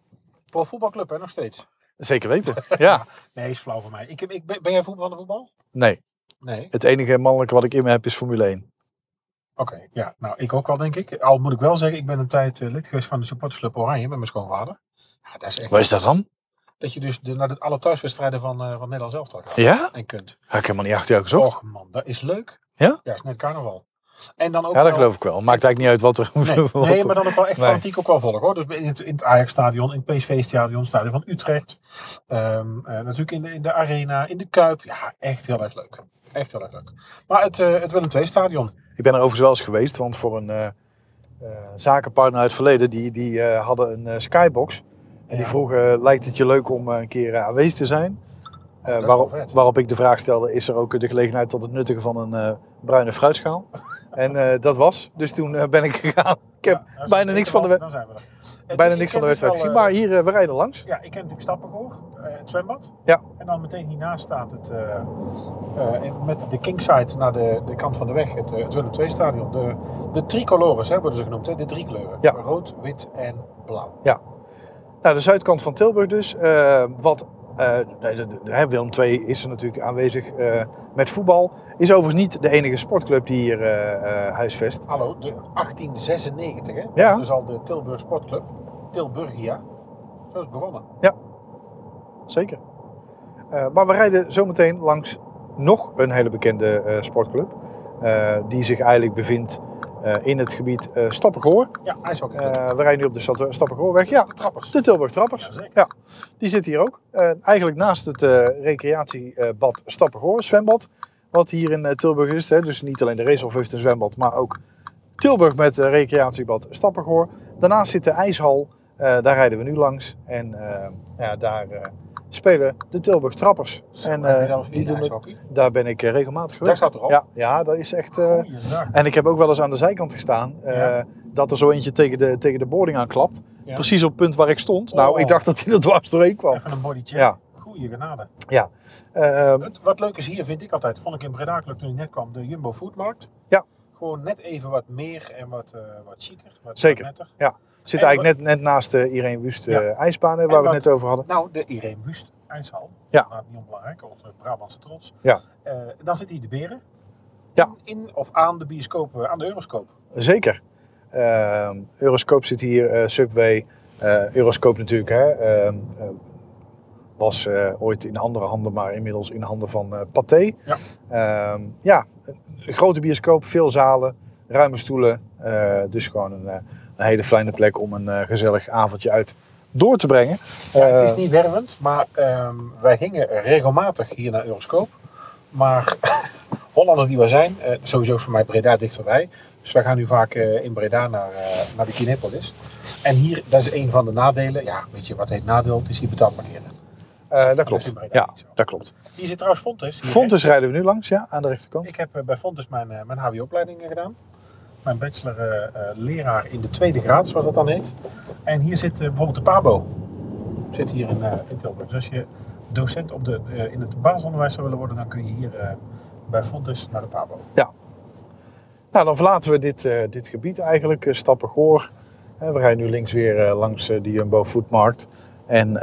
Pro voetbalclub, hè, nog steeds. zeker weten. Ja, Nee, is flauw voor mij. Ik heb, ik, ben ben jij voetbal van de voetbal? nee. Nee. Het enige mannelijke wat ik in me heb is Formule 1. Oké, ja. Nou, ik ook wel, denk ik. Al moet ik wel zeggen, ik ben een tijd eh, lid geweest van de supportersclub Oranje met mijn schoonvader. Ja, dat is echt... Waar is dat dan? Dat je dus de, naar de, alle thuiswedstrijden van, eh van Nederland zelf gaat. Ja? En kunt. Heb ik helemaal niet achter jou gezocht. Och man, dat is leuk. Ja? Ja, is net carnaval. En dan ook Ja, dat geloof ik wel. Maakt eigenlijk niet uit wat er... Nee, wat nee maar dan ook wel echt Nee. fanatiek ook wel volgen hoor. Dus in het, in het Ajax-stadion, in het PSV-stadion, stadion van Utrecht. Ehm, eh, natuurlijk in de, in de Arena, in de Kuip. Ja, echt heel erg leuk. Echt heel erg leuk. Maar het, eh het Willem II-stadion. Ik ben er overigens wel eens geweest, want voor een eh, eh, zakenpartner uit het verleden, die, die eh, hadden een skybox. En die vroegen, lijkt het je leuk om een keer aanwezig te zijn? Waarop, waarop ik de vraag stelde, is er ook de gelegenheid tot het nuttigen van een bruine fruitschaal? en dat was, dus toen ben ik gegaan. Ik heb Ja, bijna niks van de, we- bijna niks van de dus wedstrijd gezien, maar hier, we rijden langs. Ja, ik ken natuurlijk Stappengoor, het zwembad. Ja. En dan meteen hiernaast staat het, eh, eh, met de kingside naar de, de kant van de weg, het, eh, het Willem II-stadion. De, de tricolores hè, worden ze genoemd, hè? de drie kleuren. Ja. Rood, wit en blauw. Nou, de zuidkant van Tilburg dus. eh, wat, eh, de- de- de- hè, Willem II is er natuurlijk aanwezig eh, met voetbal. Is overigens niet de enige sportclub die hier eh, eh, huisvest. Hallo, de 1896 hè? Ja. Dus al de Tilburg Sportclub, Tilburgia. Zo is het begonnen. Zeker. Eh, maar we rijden zometeen langs nog een hele bekende eh, sportclub. eh, die zich eigenlijk bevindt in het gebied eh Stappengoor. Ja, ijshockey. Eh, we rijden nu op de Stad- Stappengoorweg. Ja, de trappers. de Tilburg Trappers. Ja. Ja, die zit hier ook. Eigenlijk naast het recreatiebad Stappengoor, zwembad. Wat hier in Tilburg is. Hè. Dus niet alleen de Racehof heeft een zwembad, maar ook Tilburg met recreatiebad Stappengoor. Daarnaast zit de ijshal. Daar rijden we nu langs. En ja, daar spelen de Tilburg Trappers. Zo, en eh, daar die doen het- daar ben ik eh, regelmatig geweest. staat erop. Ja, ja, dat is echt... eh, en ik heb ook wel eens aan de zijkant gestaan. Ja. Dat er zo eentje tegen de, tegen de boarding aanklapt. Ja. Precies op het punt waar ik stond. Nou, Oh. ik dacht dat hij er dwars doorheen kwam. Even een bodycheck. Ja. Goeie genade. Ehm, Het- Wat leuk is hier, vind ik altijd, vond ik in Breda toen ik net kwam, de Jumbo Foodmarkt. Ja. Gewoon net even wat meer en wat, wat chiquer. Wat Zeker. Wat netter. Zit En eigenlijk net, net naast de Irene Wust eh, Ja. ijsbaan, hè, En waar we het net over hadden. Nou, de Irene Wust ijshal. Ja. Inderdaad niet onbelangrijk, onze Brabantse trots. Ja. Eh, dan zit hier de beren. Ja. In, in of aan de bioscoop, eh, aan de Euroscoop. Zeker. Ehm Euroscope zit hier, eh, Subway. eh Euroscope natuurlijk, hè. ehm, eh, was eh, ooit in andere handen, maar inmiddels in handen van eh Pathé. Ja. Ehm, ja, een grote bioscoop, veel zalen, ruime stoelen. eh, dus gewoon een, eh, een hele fijne plek om een eh, gezellig avondje uit door te brengen. Ja, het is Eh, niet wervend, maar ehm, wij gingen regelmatig hier naar Euroscoop. Maar Hollanders die wij zijn, eh, sowieso is voor mij Breda dichterbij. Dus wij gaan nu vaak in Breda naar, naar de Kinepolis. En hier, dat is een van de nadelen. Ja, weet je wat heet nadeel? Het is hier betaald parkeren. eh, dat Dat is klopt. Breda Ja, dat klopt. Hier zit trouwens Fontes. Fontes rijden we nu langs, ja, aan de rechterkant. Ik heb bij Fontes mijn, mijn HBO-opleiding gedaan. Mijn bachelor eh, eh, leraar in de tweede graad, zoals dat dan heet. En hier zit eh, bijvoorbeeld de PABO. Zit hier in, Tilburg. Dus als je docent op de, in het basisonderwijs zou willen worden, dan kun je hier bij Fontes naar de PABO. Nou, dan verlaten we dit, dit gebied eigenlijk, uh, Stappengoor. We rijden nu links weer langs de Jumbo Foodmarkt. En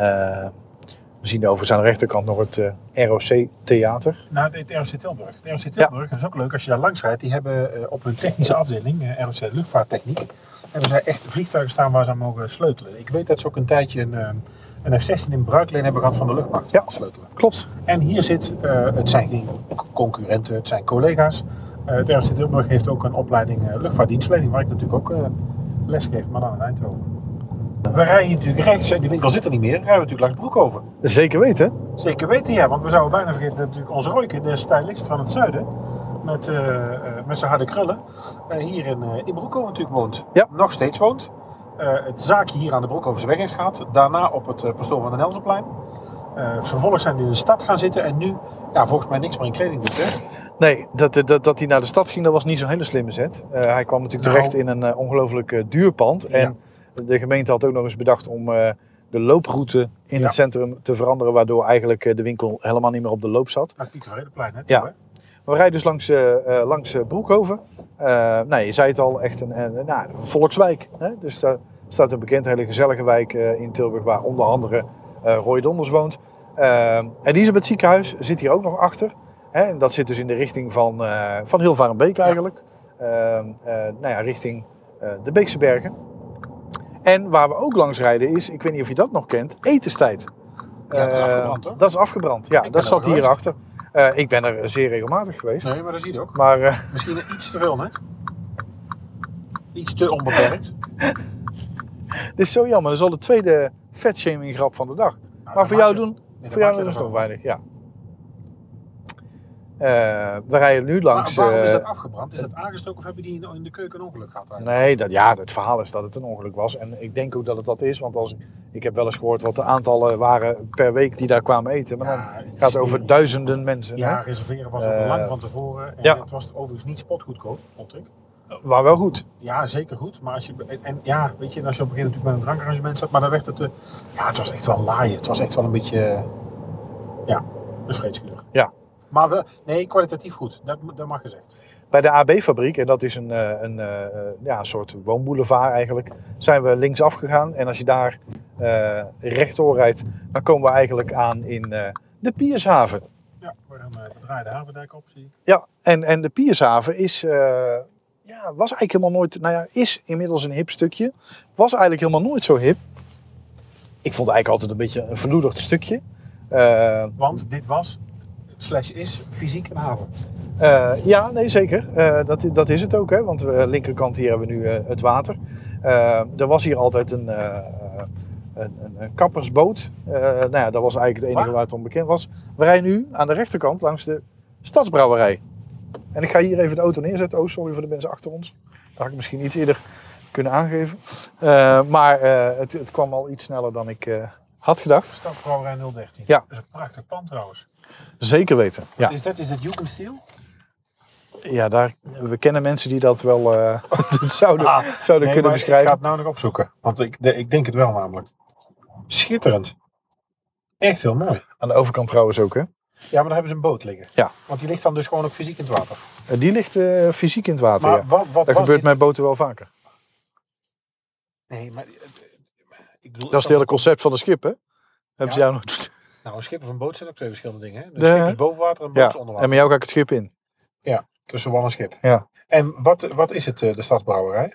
we zien overigens aan de rechterkant nog het eh, ROC Theater. Nou, het ROC Tilburg. Het ROC Tilburg, dat is ook leuk als je daar langs rijdt. Die hebben eh, op hun technische afdeling, eh, ROC Luchtvaarttechniek, hebben zij echt vliegtuigen staan waar ze aan mogen sleutelen. Ik weet dat ze ook een tijdje een, een F-16 in bruikleen hebben gehad van de luchtmacht. Ja. Sleutelen. Klopt. En hier zit, het zijn geen concurrenten, het zijn collega's. Het ROC Tilburg heeft ook een opleiding luchtvaartdienstverlening, waar ik natuurlijk ook les geef, maar dan in Eindhoven. We rijden natuurlijk rechts, hè, die winkel zit er niet meer, rijden we natuurlijk langs Broekhoven. Zeker weten. Zeker weten, ja, want we zouden bijna vergeten dat natuurlijk onze Royke, de stylist van het zuiden, met, eh, eh, met zijn harde krullen, eh, hier in, in Broekhoven natuurlijk woont. Ja. Nog steeds woont. Het zaakje hier aan de Broekhovense weg heeft gehad. Daarna op het pastoor van den Elzenplein. Vervolgens zijn die in de stad gaan zitten en nu, ja, volgens mij niks meer in kleding doet. Hè? Nee, dat, dat, dat hij naar de stad ging, dat was niet zo'n hele slimme zet. Hij kwam natuurlijk Nou. terecht in een ongelooflijk duur pand. En de gemeente had ook nog eens bedacht om eh, de looproute in Ja. het centrum te veranderen. Waardoor eigenlijk eh, de winkel helemaal niet meer op de loop zat. Naar Pieter Vredeplein, hè? Ja. We rijden dus langs, eh, langs Broekhoven. Nou, je zei het al, echt een, een, nou, een volkswijk. Hè? Dus daar staat een bekend hele gezellige wijk in Tilburg waar onder andere Roy Donders woont. Elisabeth ziekenhuis zit hier ook nog achter. Hè? En dat zit dus in de richting van, van Hilvarenbeek eigenlijk. Eh, nou ja, richting de Beekse Bergen. En waar we ook langs rijden is, ik weet niet of je dat nog kent, etenstijd. Ja, dat is Eh, afgebrand, hoor. Dat is afgebrand, ja. Dat zat hierachter. Eh ik ben er zeer regelmatig geweest. Nee, maar dat zie je ook. Maar eh, Misschien iets te veel net. Iets te onbeperkt. dit is zo jammer. Dat is al de tweede vetshaming grap van de dag. Nou, Maar voor jou doen, voor jou doen is toch ervan. weinig, ja. Eh, we rijden nu langs... Maar waarom is eh, dat afgebrand? Is dat aangestoken of hebben die in de, keuken een ongeluk gehad? eigenlijk? Nee, dat, ja, het verhaal is dat het een ongeluk was. En ik denk ook dat het dat is. Want als, ik heb wel eens gehoord wat de aantallen waren per week die daar kwamen eten. Maar dan gaat het over duizenden mensen. Ja, hè? reserveren was ook Eh, lang van tevoren. En ja. het was overigens niet spotgoedkoop, vond ik. Maar wel goed. Ja, zeker goed. Maar als je, en, ja, weet je, als je op een gegeven moment natuurlijk met een drankarrangement zat, maar dan werd het, ja, het was echt wel laaien. Het was echt wel een beetje, eh, ja, een. Ja. Maar we, nee, kwalitatief goed. Dat, dat mag gezegd. Bij de AB-fabriek, en dat is een, eh, een, eh, ja, soort woonboulevard eigenlijk, zijn we linksaf gegaan. En als je daar eh rechtdoor rijdt, dan komen we eigenlijk aan in de Piershaven. Ja, we gaan uh, de draaide havendijk op, zie ik. Ja, en, en de Piershaven is, ja, was eigenlijk helemaal nooit, nou ja, is inmiddels een hip stukje. Was eigenlijk helemaal nooit zo hip. Ik vond het eigenlijk altijd een beetje een verloederd stukje. Want dit was, slash is, fysiek een haven. Eh, ja, nee, zeker. Eh, dat, dat is het ook, hè? want we, linkerkant hier hebben we nu eh, het water. Eh, er was hier altijd een, eh, een, een, kappersboot. Eh, nou ja, dat was eigenlijk het enige Waar? waar het onbekend was. We rijden nu aan de rechterkant langs de stadsbrouwerij. En ik ga hier even de auto neerzetten. Oh, sorry voor de mensen achter ons. Dat had ik misschien iets eerder kunnen aangeven. Eh, maar eh, het, het kwam al iets sneller dan ik eh, had gedacht. Stadbrouwerij 013. Ja. Dat is een prachtig pand trouwens. Zeker weten. Ja, Is dat, is dat Jugendstil? ja daar, we kennen mensen die dat wel eh, zouden, Ah, zouden Nee, kunnen beschrijven. Ik ga het nou nog opzoeken. Want ik, de- ik denk het wel namelijk. Schitterend. Echt heel mooi. Aan de overkant trouwens ook, hè? Ja, maar daar hebben ze een boot liggen. Ja. Want die ligt dan dus gewoon ook fysiek in het water. Eh, Die ligt eh, fysiek in het water, Maar ja. wat, wat Dat gebeurt dit? met boten wel vaker. Nee, maar... Ik bedoel, Dat is het hele concept van de schip, hè? Hebben ze jou nog... Nou, een schip of een boot zijn ook twee verschillende dingen. Hè? De- schip is boven water en een boot Ja, is onder en water. met jou ga ik het schip in. Tussen wal en schip. Ja. En wat, wat is het, eh, de stadsbrouwerij?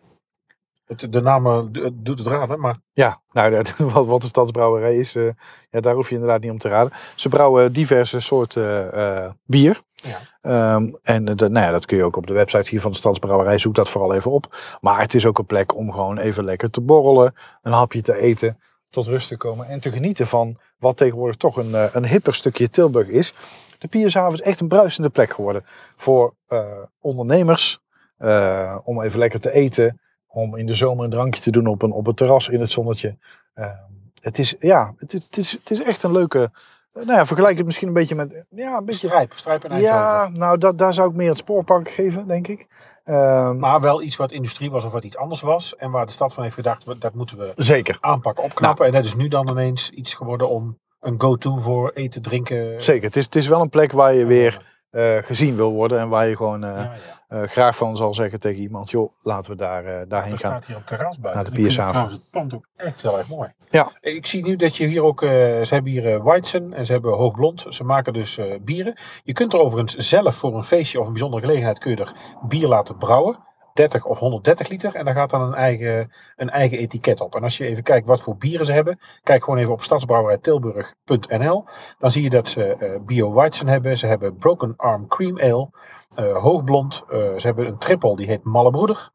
Het, de naam eh, doet het raden, maar Ja, nou, dat- wat, wat de stadsbrouwerij is, eh, ja, daar hoef je inderdaad niet om te raden. Ze brouwen diverse soorten bier. ja. Ehm, en dat- nou ja, dat kun je ook op de website hier van de Stadsbrouwerij. Zoek dat vooral even op. Maar het is ook een plek om gewoon even lekker te borrelen. Een hapje te eten. Tot rust te komen. En te genieten van wat tegenwoordig toch een, eh, een hipper stukje Tilburg is. De Piershaven is echt een bruisende plek geworden. Voor eh, ondernemers. eh, om even lekker te eten. Om in de zomer een drankje te doen op een, op een terras in het zonnetje. Ehm, het is, ja, het is, het, is, het is echt een leuke... Nou ja, vergelijk het misschien een beetje met... Ja, een beetje Strijp, Strijp en Eindhoven. ja, nou dat, daar zou ik meer het spoorpark geven, denk ik. Ehm, Maar wel iets wat industrie was of wat iets anders was. En waar de stad van heeft gedacht, dat moeten we zeker, aanpakken, opknappen. En dat is nu dan ineens iets geworden om een go-to voor eten, drinken. zeker. Het is, het is wel een plek waar je weer eh, gezien wil worden. En waar je gewoon eh, Ja, ja. eh, graag van zal zeggen tegen iemand. Joh, laten we daar, daarheen Er gaan. staat hier een terras buiten. Naar de Piershaven. het pand ook echt heel erg mooi. Ja. Ik zie nu dat je hier ook, ze hebben hier Weizen en ze hebben Hoogblond. Ze maken dus bieren. Je kunt er overigens zelf voor een feestje of een bijzondere gelegenheid kun je er bier laten brouwen. 30 of 130 liter en daar gaat dan een eigen, een eigen etiket op. En als je even kijkt wat voor bieren ze hebben, kijk gewoon even op stadsbrouwerijtilburg.nl. Dan zie je dat ze eh, Bio Weizen hebben, ze hebben Broken Arm Cream Ale, eh, Hoogblond, eh, ze hebben een triple die heet Mallebroeder.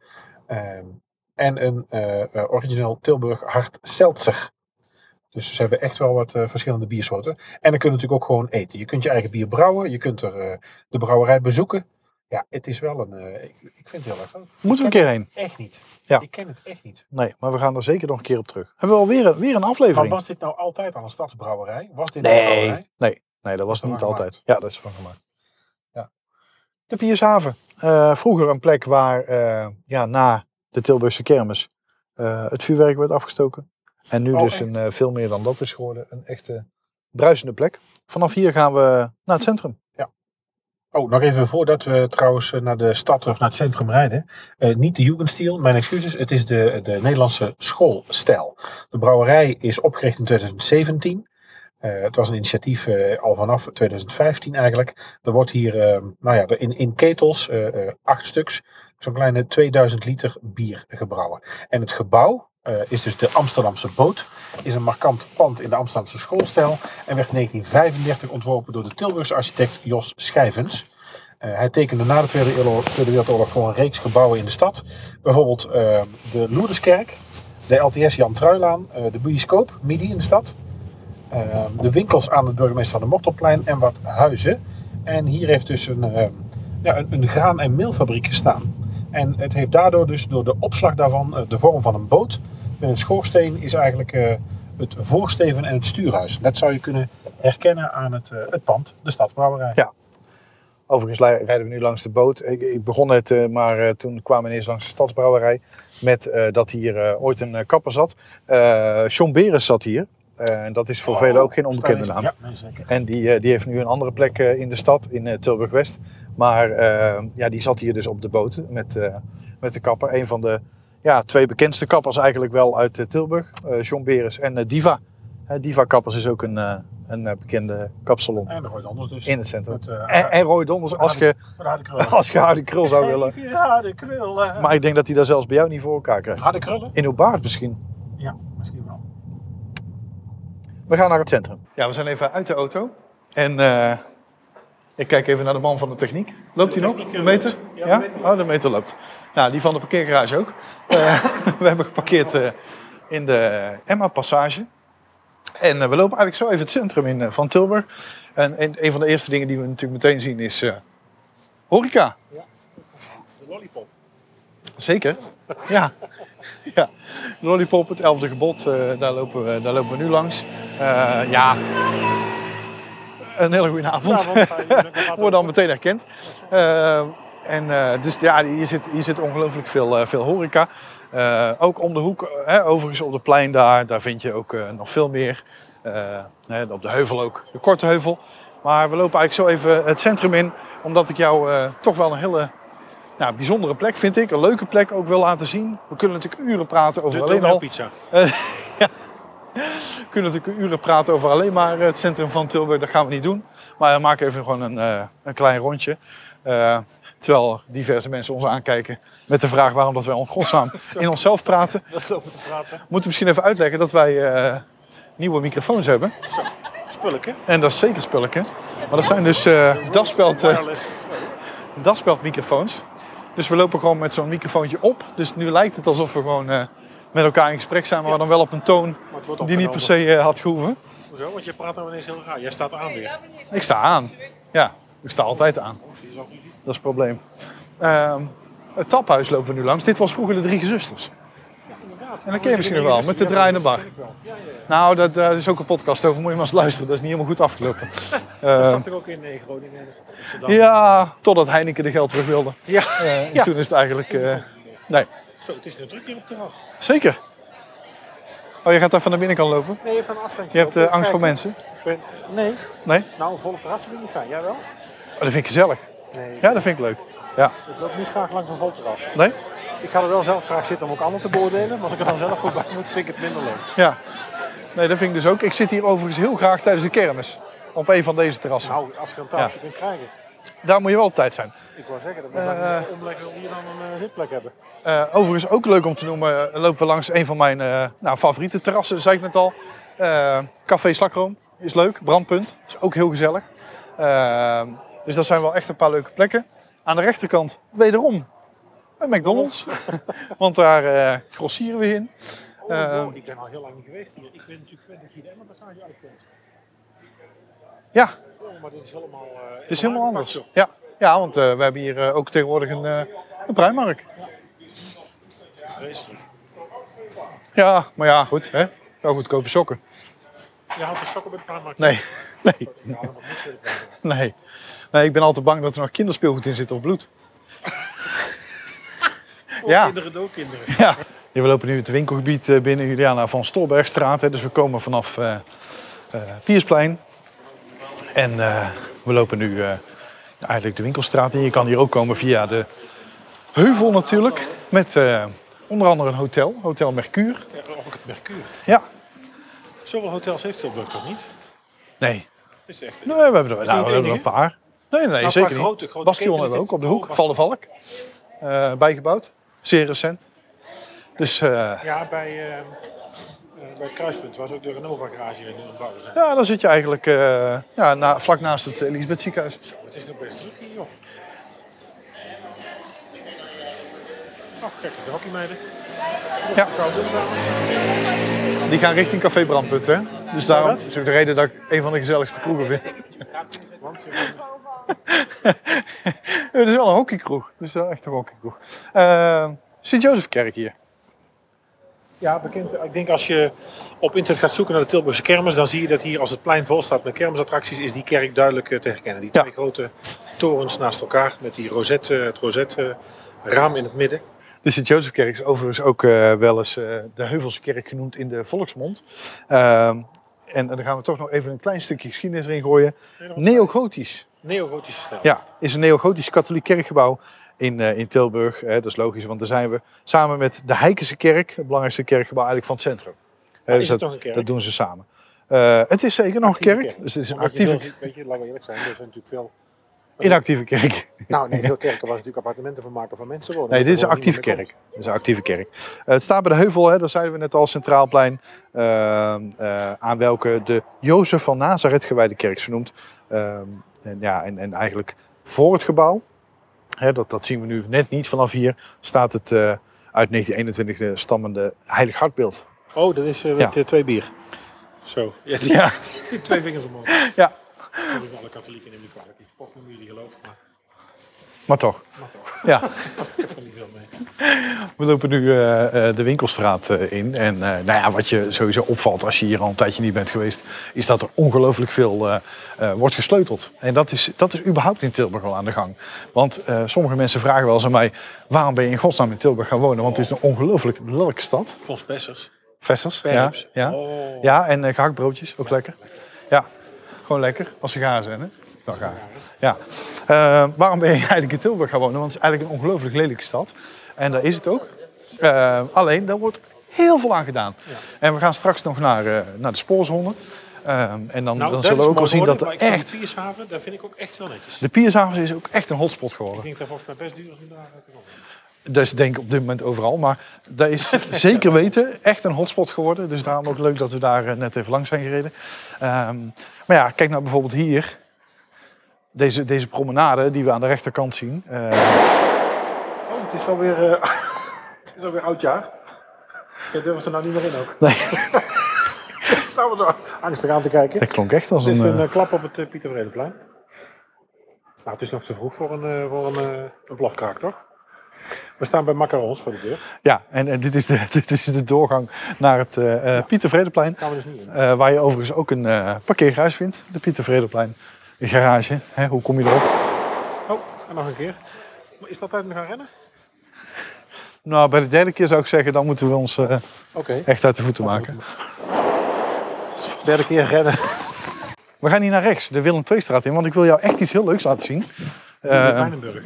Ehm, en een origineel Tilburg Hart Seltzer. Dus ze hebben echt wel wat verschillende biersoorten. En dan kun je natuurlijk ook gewoon eten. Je kunt je eigen bier brouwen. Je kunt er de brouwerij bezoeken. Ja, het is wel een... eh, ik, ik vind het heel erg leuk. Moeten we een keer heen? Echt niet. Ja. Ik ken het echt niet. Nee, maar we gaan er zeker nog een keer op terug. Hebben we alweer een, weer een Maar aflevering? was dit nou altijd al een stadsbrouwerij? Was dit een Nee, brouwerij? nee, nee, dat was is niet altijd. Ja, dat is ervan gemaakt. Ja. De Piershaven. Eh, vroeger een plek waar eh, ja, na de Tilburgse kermis het vuurwerk werd afgestoken. En nu Oh, dus echt? een, veel meer dan dat is geworden. Een echte bruisende plek. Vanaf hier gaan we naar het centrum. Oh, nog even voordat we trouwens eh, naar de stad of naar het centrum rijden. Eh, niet de Jugendstil, mijn excuses. Het is de, de Nederlandse schoolstijl. De brouwerij is opgericht in 2017. Eh, het was een initiatief al vanaf 2015 eigenlijk. Er wordt hier eh, nou ja, in, in ketels, acht stuks, zo'n kleine 2000 liter bier gebrouwen. En het gebouw eh, is dus de Amsterdamse Boot. Is een markant pand in de Amsterdamse schoolstijl. En werd in 1935 ontworpen door de Tilburgse architect Jos Schijvens. Eh, hij tekende na de Tweede, Oorlog- Tweede Wereldoorlog voor een reeks gebouwen in de stad. Bijvoorbeeld eh, de Loerderskerk, de LTS Jan Truilaan, de bioscoop Midi in de stad. de winkels aan het burgemeester van de Mortelplein en wat huizen. En hier heeft dus een, ja, een, een graan- en meelfabriek gestaan. En het heeft daardoor dus door de opslag daarvan de vorm van een boot. Het schoorsteen is eigenlijk eh, het voorsteven en het stuurhuis. Dat zou je kunnen herkennen aan het, eh, het pand, de stadsbrouwerij. Ja. Overigens rijden we nu langs de boot. Ik, ik begon net, eh, maar toen kwamen we ineens langs de stadsbrouwerij. Met dat hier ooit een kapper zat. John Beres zat hier. En dat is voor velen ook geen onbekende naam. Ja, zeker. En die, die heeft nu een andere plek in de stad, in Tilburg-West. Maar ja, die zat hier dus op de boot met, met de kapper. Een van de ja, twee bekendste kappers eigenlijk wel uit eh, Tilburg. eh John Beres en eh, Diva. Diva Kappers is ook een, een bekende kapsalon En gooit anders dus. in het centrum. Met, En, en Roy Donders als je, als je harde krul zou willen. Harde krullen. Maar ik denk dat hij dat zelfs bij jou niet voor elkaar krijgt. Harde krullen? In uw baard misschien. Ja, misschien wel. We gaan naar het centrum. Ja, we zijn even uit de auto. En ik kijk even naar de man van de techniek. Loopt hij nog? eh, meter? Ja, Ja? meter Oh, de meter loopt. Nou, die van de parkeergarage ook. Eh, we hebben geparkeerd eh, in de Emma Passage. En eh, we lopen eigenlijk zo even het centrum in eh, van Tilburg. En een, een van de eerste dingen die we natuurlijk meteen zien is eh, horeca. De lollipop. Zeker. Ja. ja. Lollipop, het elfde gebod, eh, daar, lopen we, daar lopen we nu langs. Eh, ja. Een hele goede avond. Word dan meteen herkend. Eh, en eh, dus ja, hier zit, hier zit ongelooflijk veel, eh, veel horeca. Eh, ook om de hoek, hè, overigens op de plein daar, daar vind je ook nog veel meer. Hè, op de heuvel ook, de korte heuvel. Maar we lopen eigenlijk zo even het centrum in, omdat ik jou toch wel een hele nou, bijzondere plek vind ik. Een leuke plek ook wil laten zien. We kunnen natuurlijk uren praten over alleen al. pizza. We kunnen natuurlijk uren praten over alleen maar het centrum van Tilburg. Dat gaan we niet doen. Maar we maken even gewoon een, een klein rondje. Terwijl diverse mensen ons aankijken met de vraag waarom dat wij in godsnaam in onszelf praten. Dat lopen te praten. We moeten misschien even uitleggen dat wij eh, nieuwe microfoons hebben. Spulletje. En dat is zeker spulletje. Maar dat zijn dus eh daspeld, daspeld-microfoons. Dus we lopen gewoon met zo'n microfoontje op. Dus nu lijkt het alsof we gewoon met elkaar in gesprek zijn, maar dan wel op een toon die niet per se had gehoeven. Hoezo? Want je praat nou ineens heel raar. Jij staat aan weer. Ik sta aan. Ja, ik sta altijd aan. Dat is het probleem. Ehm, het taphuis lopen we nu langs. Dit was vroeger de Drie Gezusters. Inderdaad. En dat ken je misschien nog wel, met de draaiende bar. Nou, dat, daar is ook een podcast over. Moet je maar eens luisteren. Dat is niet helemaal goed afgelopen. Dat Ehm, zat er ook in eh, Groningen. Amsterdam. ja, totdat Heineken de geld terug wilde. Ja. Eh, en Ja. toen is het eigenlijk... eh, nee, Zo, het is nu druk hier op het terras. zeker. Oh, je gaat even naar binnen kan lopen? Nee, een afstandje. Je hebt eh, angst voor mensen? ben- Nee. Nee? Nou, een volle terras vind ik niet fijn. Jij wel? Oh, dat vind ik gezellig. Nee. Ja, dat vind ik leuk. Ja. Ik loop niet graag langs een vol terras. Nee? Ik ga er wel zelf graag zitten om ook anderen te beoordelen. Maar als ik er dan zelf voorbij moet, vind ik het minder leuk. Ja. Nee, dat vind ik dus ook. Ik zit hier overigens heel graag tijdens de kermis. Op een van deze terrassen. Nou, als je een tafeltje kunt krijgen. Daar moet je wel op tijd zijn. Ik wou zeggen, dat we Eh. gaan even omleggen hoe je dan een eh, zitplek hebben. Eh, overigens ook leuk om te noemen, eh, lopen we langs een van mijn eh, nou, favoriete terrassen, zei ik net al. Eh, Café Slakroom is leuk, Brandpunt is ook heel gezellig. Dus dat zijn wel echt een paar leuke plekken. Aan de rechterkant wederom een McDonald's, want daar eh, grossieren we in. Oh, Eh. wow, ik ben al heel lang niet geweest hier. Ik ben natuurlijk gewend dat je de Emma-passage uitkomt. Ja, Oh, maar dit is helemaal... het is helemaal anders. Ja, ja want we hebben hier ook tegenwoordig een, een joh. Vreselijk. Ja, maar ja, goed. Hè? Wel goedkope sokken. Je houdt de sokken bij de paardenmarkt? Nee, nee, Ja, nee. Nee, ik ben altijd bang dat er nog kinderspeelgoed in zit of bloed. Voor Ja. kinderen, door kinderen. Ja. we lopen nu het winkelgebied eh, binnen Juliana van Stolbergstraat. Hè, dus we komen vanaf eh eh, Piersplein. En eh, we lopen nu eh, eigenlijk de winkelstraat in. Je kan hier ook komen via de heuvel natuurlijk. Met eh, onder andere een hotel, Hotel Mercure. Ja, ook het Mercure. Ja, Zoveel hotels heeft Tilburg toch niet? Nee. Het is echt... Nee, we hebben er, nou, we hebben er een paar. Nee, nee, Nou, zeker niet. grote- grote Bastion hebben we ook op de hoek. oh, Van de Valk. Eh, bijgebouwd. Zeer recent. Dus eh, Ja, bij, eh, bij kruispunt was ook de Renova garage aan het bouwen zijn. ja, dan zit je eigenlijk ja, na, vlak naast het Elisabeth ziekenhuis. Zo, het is nog best druk hier, joh. Oh, kijk, de hockeymeiden. Ja. Die gaan richting Café Brandpunt, hè? Dus daarom is ook de reden dat ik een van de gezelligste kroegen vind. Want Het is wel een hockeykroeg. Het is wel echt een hockeykroeg. Eh Sint-Jozefkerk hier. Ja, bekend. Ik denk als je op internet gaat zoeken naar de Tilburgse kermis, dan zie je dat hier als het plein vol staat met kermisattracties, is die kerk duidelijk eh, te herkennen. Die Ja. twee grote torens naast elkaar met die rosette, het rosette raam in het midden. De Sint-Jozefkerk is overigens ook eh, wel eens eh, de Heuvelse kerk genoemd in de volksmond. Ehm, en dan gaan we toch nog even een klein stukje geschiedenis erin gooien. Neogotisch. Neogotische stijl. Ja, is een neogotisch katholiek kerkgebouw in, eh, in Tilburg. Hè, dat is logisch, want daar zijn we samen met de Heikense kerk, het belangrijkste kerkgebouw eigenlijk van het centrum. Hè, is dus het dat, nog een kerk? dat doen ze samen. Eh, het is zeker nog een kerk. kerk. Dus het is een Omdat je actieve ziet, weet je, laten we eerlijk zijn, er zijn natuurlijk veel In een actieve kerk. Nou, niet veel kerken was natuurlijk appartementen van maken van mensen wonen. Nee, dit is een actieve kerk. Dit is een actieve kerk. Eh, het staat bij de heuvel, hè, dat zeiden we net al, Centraalplein. aan welke de Jozef van Nazareth gewijde kerk is genoemd. En, ja, en, en eigenlijk voor het gebouw, hè, dat, dat zien we nu net niet vanaf hier, staat het eh, uit 1921 stammende Heilig Hartbeeld. Oh, dat is eh, met Ja. eh, twee bier. Zo. Ja, twee vingers omhoog. Ja. Dat is alle katholieken in kwalijk. Ik jullie geloven, maar, Maar toch. maar toch. Ja. We lopen nu eh, eh, de winkelstraat eh, in. En nou ja, wat je sowieso opvalt als je hier al een tijdje niet bent geweest, is dat er ongelooflijk veel wordt gesleuteld. En dat is, dat is überhaupt in Tilburg al aan de gang. Want sommige mensen vragen wel eens aan mij, waarom ben je in godsnaam in Tilburg gaan wonen? Want het is een ongelooflijk lelijke stad. Fons Bessers. Vesters, ja. Ja, Oh. ja en gehaktbroodjes, ook lekker. Ja, gewoon lekker, als ze gaar zijn hè. Ja. Eh, waarom ben je eigenlijk in Tilburg gaan wonen? Want het is eigenlijk een ongelooflijk lelijke stad. En dat is het ook. Eh, alleen, daar wordt heel veel aan gedaan. En we gaan straks nog naar, eh, naar de spoorzone. Ehm, en dan, Nou, dan zullen we ook wel zien dat er ik echt... vind Piershaven, dat vind ik ook echt wel netjes. De Piershaven is ook echt een hotspot Ik geworden. denk dat volgens mij best duur is om daar te. Dat is denk ik op dit moment overal. Maar dat is zeker weten echt een hotspot geworden. Dus daarom ook leuk dat we daar net even langs zijn gereden. Ehm, maar ja, kijk nou bijvoorbeeld hier. Deze, deze promenade die we aan de rechterkant zien. Eh, Oh, het is alweer, eh het is alweer oudjaar. Je durft er nou niet meer in ook. nee, Staan we zo angstig aan te kijken. dat klonk echt als Het is een... een eh, klap op het uh, Pieter Vredeplein. Nou, het is nog te vroeg voor een, voor een, een blafkraak, toch? We staan bij Macarons voor de deur. ja, en, en dit, is de, dit is de doorgang naar het eh, Pieter Vredeplein. Gaan we dus niet in. waar je overigens ook een eh parkeergarage vindt. De Pieter Vredeplein garage. Hè, hoe kom je erop? Oh, en nog een keer. Is dat tijd om te gaan rennen? Nou, bij de derde keer zou ik zeggen, dan moeten we ons eh, echt uit de voeten maken. Derde keer rennen. We gaan hier naar rechts, de Willem II-straat in, want ik wil jou echt iets heel leuks laten zien. in Pijnenburg.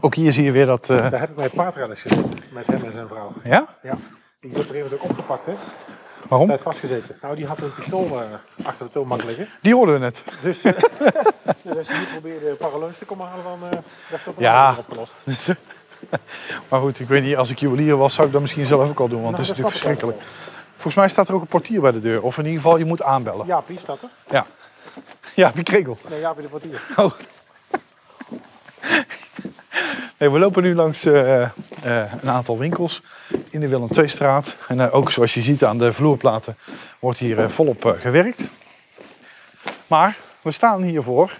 ook hier zie je weer dat... eh, Daar heb ik mijn paardrijders gezeten. Met hem en zijn vrouw. ja? Ja. Die is op een gegeven moment ook opgepakt, hè? Waarom? Tijd vastgezeten. Nou, die had een pistool eh, achter de toonbank liggen. Die hoorden we net. Dus, eh, dus als je hier probeerde paraleus te komen halen, dan uh, werd dat Ja. ja. opgelost. Maar goed, ik weet niet, als ik juwelier was, zou ik dat misschien zelf ook al doen, want Nou, het is dat natuurlijk verschrikkelijk. Volgens mij staat er ook een portier bij de deur, of in ieder geval, je moet aanbellen. Ja, Piet staat er. Ja, ja Piet Kregel. Nee, Jaapie de portier. Oh. Nee, we lopen nu langs eh, eh, een aantal winkels in de Willem II-straat. En eh, ook zoals je ziet aan de vloerplaten wordt hier volop gewerkt. Maar we staan hiervoor.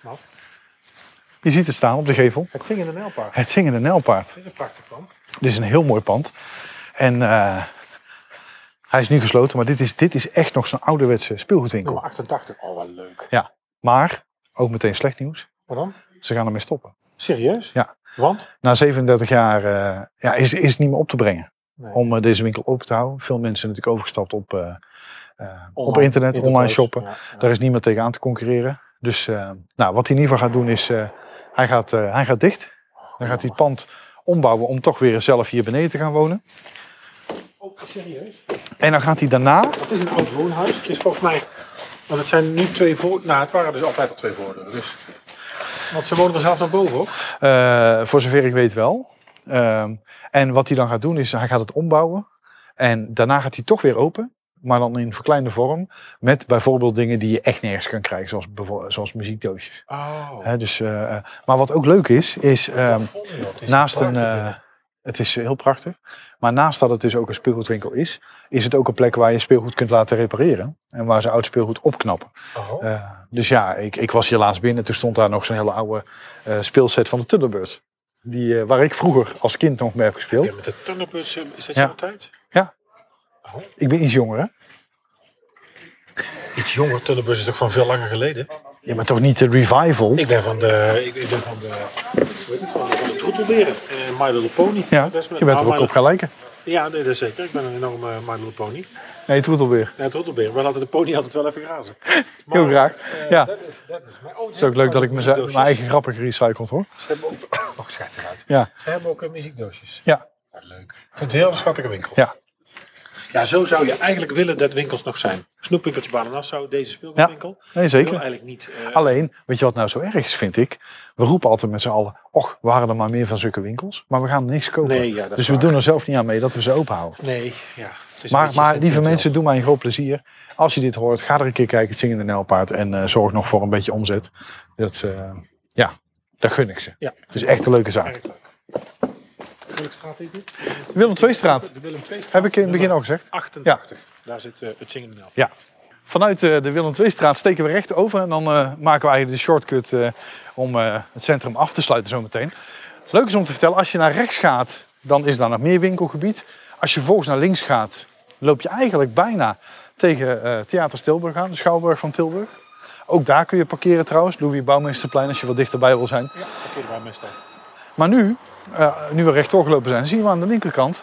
Wat? Je ziet het staan op de gevel. Het zingende Nijlpaard. Het zingende Nijlpaard. Dit is een prachtig pand. Dit is een heel mooi pand. En hij is nu gesloten, maar dit is, dit is echt nog zo'n ouderwetse speelgoedwinkel. Nummer 88. Oh, wat leuk. Ja, maar ook meteen slecht nieuws. Wat dan? Ze gaan ermee stoppen. Serieus? Ja. Want? Na 37 jaar eh, ja, is, is het niet meer op te brengen Nee. om eh, deze winkel open te houden. Veel mensen natuurlijk overgestapt op, eh, op internet, online shoppen. Ja, ja. Daar is niemand tegen aan te concurreren. Dus nou, wat hij in ieder geval gaat doen is, hij, gaat, hij gaat dicht. Dan gaat hij het pand ombouwen om toch weer zelf hier beneden te gaan wonen. Oh, serieus? En dan gaat hij daarna, Het is een oud woonhuis. Het is volgens mij... Want het zijn nu twee voor... Nou, het waren dus altijd al twee voordeuren. Dus... Want ze wonen er zelf naar boven ook. eh, voor zover ik weet wel. Ehm, en wat hij dan gaat doen is, hij gaat het ombouwen. En daarna gaat hij toch weer open. Maar dan in verkleinde vorm. Met bijvoorbeeld dingen die je echt nergens kan krijgen. Zoals, zoals muziekdoosjes. Oh. Dus, eh, eh, maar wat ook leuk is, is ehm, naast een... eh, het is heel prachtig. Maar naast dat het dus ook een speelgoedwinkel is, is het ook een plek waar je speelgoed kunt laten repareren. En waar ze oud speelgoed opknappen. Oh. Eh, dus ja, ik, ik was hier laatst binnen. Toen stond daar nog zo'n hele oude eh, speelset van de Thunderbirds. Die, eh, waar ik vroeger als kind nog mee heb gespeeld. Ja, met de eh, is dat Ja. jouw tijd? Ik ben iets jonger, hè? Iets jonger. Thunderbirds is toch van veel langer geleden? Ja, maar toch niet de revival? Ik ben van de... Ik, ik ben van de... Heet het? Van Troetelberen. Eh, My Little Pony. Ja, met- je bent nou, er ook My op gaan lijken. Ja, nee, dat zeker. Ik ben een enorme My Little Pony. Nee, troetelbeer. Ja, Troetelbeer. We laten de pony altijd wel even grazen. Heel graag. eh, Ja. Dat is, dat is mijn... Oh, Het is ook leuk dat ik mijn mijn eigen grappen gerecycled hoor. Ze hebben ook... Oh, schijt eruit. Ja. Ze hebben ook eh, muziekdoosjes. Ja. Ja, leuk. Ik vind het een heel schattige winkel. Ja. Ja, zo zou je eigenlijk willen dat winkels nog zijn. Snoepwinkeltje Baden-Nassau, deze speelgoedwinkel. Nee, zeker. eigenlijk niet... eh, Alleen, weet je wat nou zo erg is, vind ik? We roepen altijd met z'n allen, och, we hadden er maar meer van zulke winkels. Maar we gaan niks kopen. Nee, ja, dus we waar. doen er zelf niet aan mee dat we ze open houden. Nee, ja. Maar, maar lieve mensen, doe mij een groot plezier. Als je dit hoort, ga er een keer kijken, het zingende Nijlpaard. En eh, zorg nog voor een beetje omzet. Dat, eh, ja, dat gun ik ze. Ja, Het is echt een leuke zaak. Welke straat is dit? Willem II-straat. De Willem II Heb ik in het begin al gezegd. 88. Daar zit eh, het zingende. Ja. Vanuit eh, de Willem II-straat steken we recht over. En dan eh, maken we eigenlijk de shortcut om het centrum af te sluiten zometeen. Leuk is om te vertellen, als je naar rechts gaat, dan is daar nog meer winkelgebied. Als je vervolgens naar links gaat, loop je eigenlijk bijna tegen Theater Tilburg aan, de Schouwburg van Tilburg. Ook daar kun je parkeren trouwens, Louis Bouwmeesterplein als je wat dichterbij wil zijn. Ja, verkeerde bij meestal. Maar nu, eh, nu we rechtdoor gelopen zijn, zien we aan de linkerkant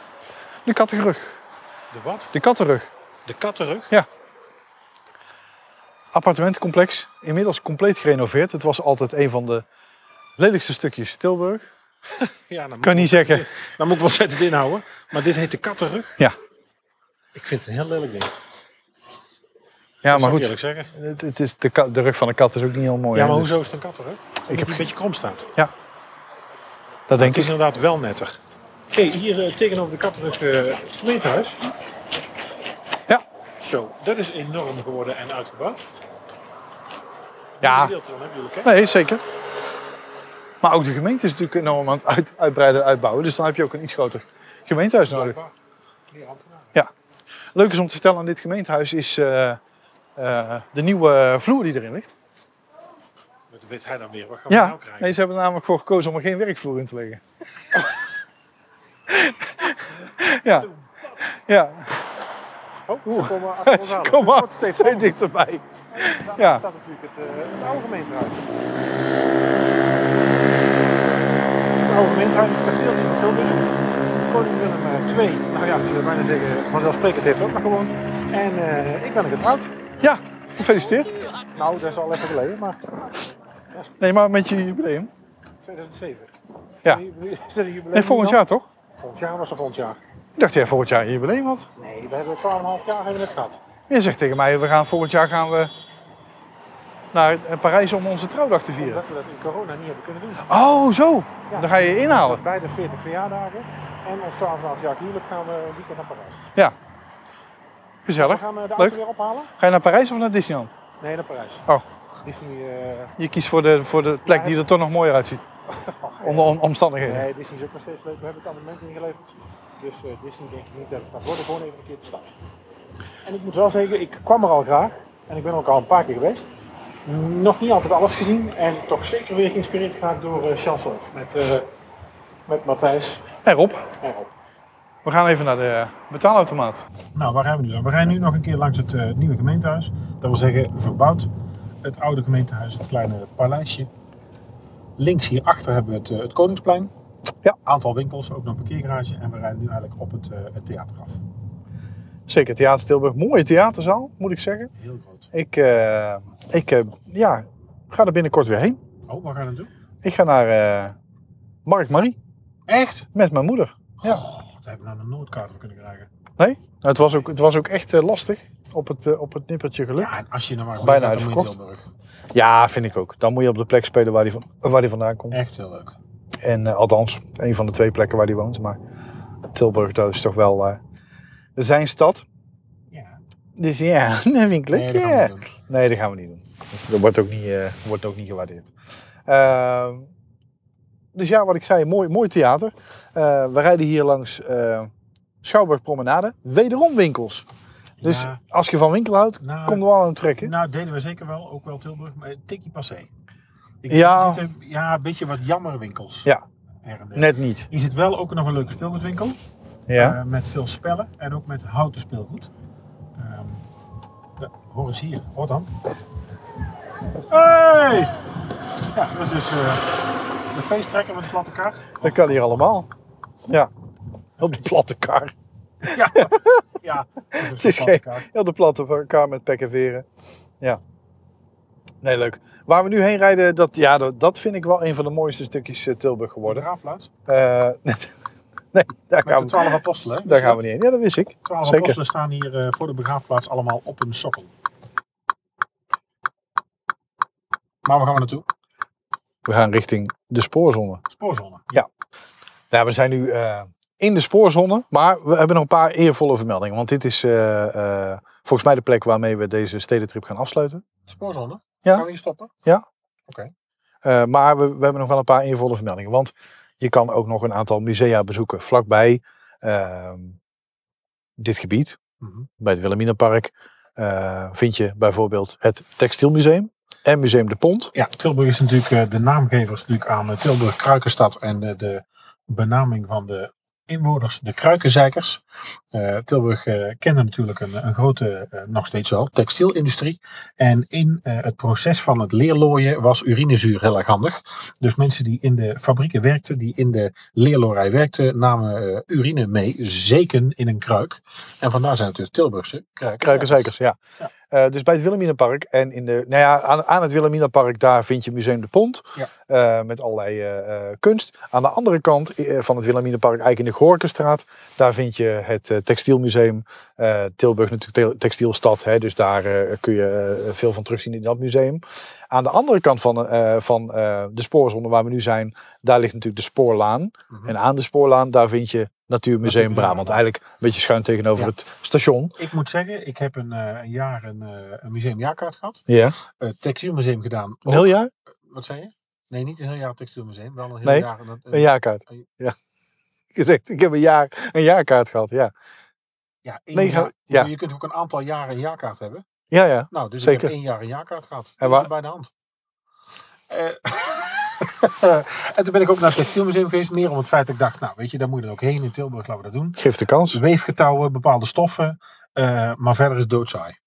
de Kattenrug. De wat? De Kattenrug. De kattenrug? appartementencomplex. Inmiddels compleet gerenoveerd. Het was altijd een van de lelijkste stukjes Tilburg. Ja, dan Kan niet zeggen. dan moet ik wel zetten inhouden. Maar dit heet de kattenrug? Ja. Ik vind het een heel lelijk ding. Ja, Dat maar ik goed. eerlijk zeggen. Het, het is de, de rug van een kat is ook niet heel mooi. Ja, maar dus hoezo is het een kattenrug? Omdat heb een beetje krom staat. Dat denk het is ik. inderdaad wel netter. Oké, hier eh, tegenover de kattenrug eh gemeentehuis. Ja. Zo, dat is enorm geworden en uitgebouwd. Ja. Dan hebben jullie, hè? Nee, zeker. Maar ook de gemeente is natuurlijk enorm aan het uit, uitbreiden en uitbouwen. Dus dan heb je ook een iets groter gemeentehuis nodig. Ambtenaren. Leuk is om te vertellen aan dit gemeentehuis is eh, eh, de nieuwe vloer die erin ligt. Weet hij dan weer? Wat gaan we Ja, nou krijgen? nee, ze hebben namelijk voor gekozen om er geen werkvloer in te leggen. ja. Ja, Oh, ze komen achter ons aan. kom Het maar, wordt steeds spannender. dichterbij. Daar Ja. staat natuurlijk het, eh, het oude gemeentehuis. Het oude gemeentehuis, het kasteeltje van Tilburg. Koning Willem eh, II, nou ja, ik zou bijna zeggen, vanzelfsprekend heeft ook nog gewoond. En eh, ik ben er getrouwd. Ja, gefeliciteerd. Nou, dat is al even geleden, maar Nee, maar met je jubileum. 2007. Ja. Is dat een jubileum? Nee, volgend jaar toch? Volgend jaar was het volgend jaar. Ik dacht jij volgend jaar een jubileum had. Nee, we hebben 12,5 jaar hebben we net gehad. Je zegt tegen mij, we gaan volgend jaar gaan we naar eh, Parijs om onze trouwdag te vieren. Omdat we dat in corona niet hebben kunnen doen. Oh, zo. Ja. Dan ga je je inhalen. Bij de 40 verjaardagen en ons 12,5 jaar huwelijk gaan we een weekend naar Parijs. Ja. We Gezellig. gaan eh, de Leuk. auto weer ophalen? Ga je naar Parijs of naar Disneyland? Nee, naar Parijs. Oh. Disney, eh, Je kiest voor de, voor de plek die er toch nog mooier uitziet. Onder om- omstandigheden. nee, Disney is ook nog steeds leuk. We hebben het abonnement ingeleverd. Dus eh, Disney denk ik niet dat het gaat worden. Gewoon even een keer de stad. En ik moet wel zeggen, ik kwam er al graag. En ik ben ook al een paar keer geweest. Nog niet altijd alles gezien. En toch zeker weer geïnspireerd geraakt door eh, chansons. Met, eh, met Matthijs En Rob, en Rob. we gaan even naar de betaalautomaat. Nou, waar rijden we nu dan? We rijden nu nog een keer langs het, het nieuwe gemeentehuis. Dat wil zeggen, verbouwd. Het oude gemeentehuis, het kleine paleisje. Links hierachter hebben we het, eh, het Koningsplein. Ja. Aantal winkels, ook nog een parkeergarage. En we rijden nu eigenlijk op het, eh, het theater af. Zeker, Theater Tilburg. Mooie theaterzaal, moet ik zeggen. Heel groot. Ik, eh, ik ja, ga er binnenkort weer heen. Oh, waar gaan we naartoe? Ik ga naar Mark Marie Echt? met mijn moeder. Ja. Oh, daar hebben we nou een noodkaart voor kunnen krijgen. Nee? Nou, het, was ook, het was ook echt lastig. Op het, eh, op het nippertje gelukt. Ja, en als je nou maar Bijna gaat, uitverkocht. Tilburg. Ja, vind ik ook. Dan moet je op de plek spelen waar hij van, waar vandaan komt. Echt heel leuk. En eh, althans, een van de twee plekken waar hij woont. Maar Tilburg, dat is toch wel eh, zijn stad. Ja. Dus ja, dat vind ik leuk. Nee, dat gaan we niet doen. Nee, dat gaan we niet doen. Dat, dat wordt, ook niet, wordt ook niet gewaardeerd. Ehm, dus ja, wat ik zei, mooi, mooi theater. We rijden hier langs Schouwburg Promenade. Wederom winkels. Dus Ja, als je van winkel houdt, nou, kom er wel aan het trekken. Nou, deden we zeker wel, ook wel Tilburg, maar tikkie passé. Ik Ja. ja, een beetje wat jammer winkels. Ja. Net niet. Hier zit wel ook nog een leuke speelgoedwinkel. Ja. eh, met veel spellen en ook met houten speelgoed. Ehm, ja, hoor eens hier, hoor dan. Hey! Ja, dat is dus eh, de feesttrekker met de platte kar. dat kan hier allemaal. Ja. Op de platte kar. Ja, ja is, Het is geen-. Ja, de platte kar met pek en veren. Ja. Nee, leuk. Waar we nu heen rijden, dat, ja, dat, dat vind ik wel een van de mooiste stukjes eh, Tilburg Voor de geworden. graafplaats. Eh, Nee, daar gaan de we, twaalf apostelen. daar gaan we niet heen. Ja, dat wist ik. Twaalf Zeker. apostelen staan hier eh, voor de begraafplaats allemaal op een sokkel. Maar waar gaan we naartoe? We gaan richting de spoorzone. Spoorzone. Ja. Ja, we zijn nu in de spoorzone, maar we hebben nog een paar eervolle vermeldingen. Want dit is eh, eh, volgens mij de plek waarmee we deze stedentrip gaan afsluiten. Spoorzone? Ja. Gaan we hier stoppen? Eh, maar we, we hebben nog wel een paar eervolle vermeldingen. Want je kan ook nog een aantal musea bezoeken vlakbij ehm, dit gebied. Mhm. Bij het Wilhelminapark vind je bijvoorbeeld het Textielmuseum en Museum de Pont. Ja, Tilburg is natuurlijk de naamgever natuurlijk aan Tilburg Kruikenstad en de benaming van de inwoners, de Kruikenzeikers. Eh, Tilburg eh, kende natuurlijk een, een grote, eh, nog steeds wel, textielindustrie. En in het proces van het leerlooien was urinezuur heel erg handig. Dus mensen die in de fabrieken werkten, die in de leerloorij werkten, namen urine mee, zeken in een kruik. En vandaar zijn het dus Tilburgse Kruikenzeikers. Kruikenzeikers, ja. Ja. Eh, dus bij het Wilhelminapark en in de, nou ja, aan, aan het Wilhelminapark daar vind je Museum de Pont. Ja. eh, met allerlei eh, kunst. Aan de andere kant van het Wilhelminapark, eigenlijk in de Gorkenstraat, daar vind je het Textielmuseum. Tilburg natuurlijk te- textielstad, hè, dus daar kun je veel van terugzien in dat museum. Aan de andere kant van, van de spoorzone waar we nu zijn, daar ligt natuurlijk de Spoorlaan. Mhm. En aan de Spoorlaan, daar vind je Natuurmuseum Brabant. Eigenlijk een beetje schuin tegenover Ja. het station. Ik moet zeggen, ik heb een, eh, een jaar een, eh, een museumjaarkaart gehad. Ja. Het textielmuseum gedaan. Een heel jaar? Wat zei je? Nee, niet een heel jaar textielmuseum. Wel een heel Nee, jaar. Een, Een jaarkaart. Ja. Gezegd, ik heb een, jaar, een jaarkaart gehad, ja. Ja, Nee, jaar. ja. Je kunt ook een aantal jaren een jaarkaart hebben. Ja, ja. Nou, dus ik Zeker. heb één jaar een jaarkaart gehad. En En waar- bij de hand. En toen ben ik ook naar het textielmuseum geweest. Meer om het feit dat ik dacht, nou weet je, daar moet je dan ook heen in Tilburg. Laten we dat doen. Geef de kans. Weefgetouwen, bepaalde stoffen. eh, maar verder is het doodsaai.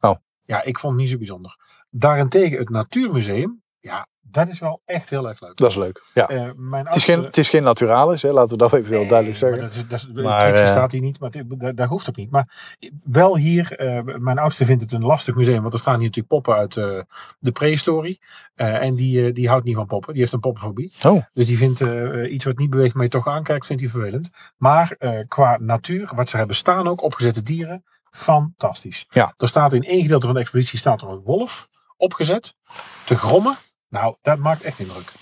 Oh. Ja, ik vond het niet zo bijzonder. Daarentegen het Natuurmuseum. Ja, dat is wel echt heel erg leuk. Dat is leuk. Ja. Eh, mijn Het is geen, het is geen naturalis, hè, laten we dat even heel duidelijk Nee, zeggen. maar Dat is, dat is, Maar, eh, staat hier niet, maar het- dat, hoeft ook niet. Maar wel hier, eh, mijn oudste vindt het een lastig museum, want er staan hier natuurlijk poppen uit de prehistorie. Eh, en die, die houdt niet van poppen, die heeft een poppenfobie. Oh. Dus die vindt iets wat niet beweegt, maar je toch aankijkt, vindt hij vervelend. Maar qua natuur, wat ze hebben staan ook, opgezette dieren, fantastisch. Ja. Er staat in één gedeelte van de expositie staat er een wolf opgezet, te grommen. Nou, dat maakt echt indruk.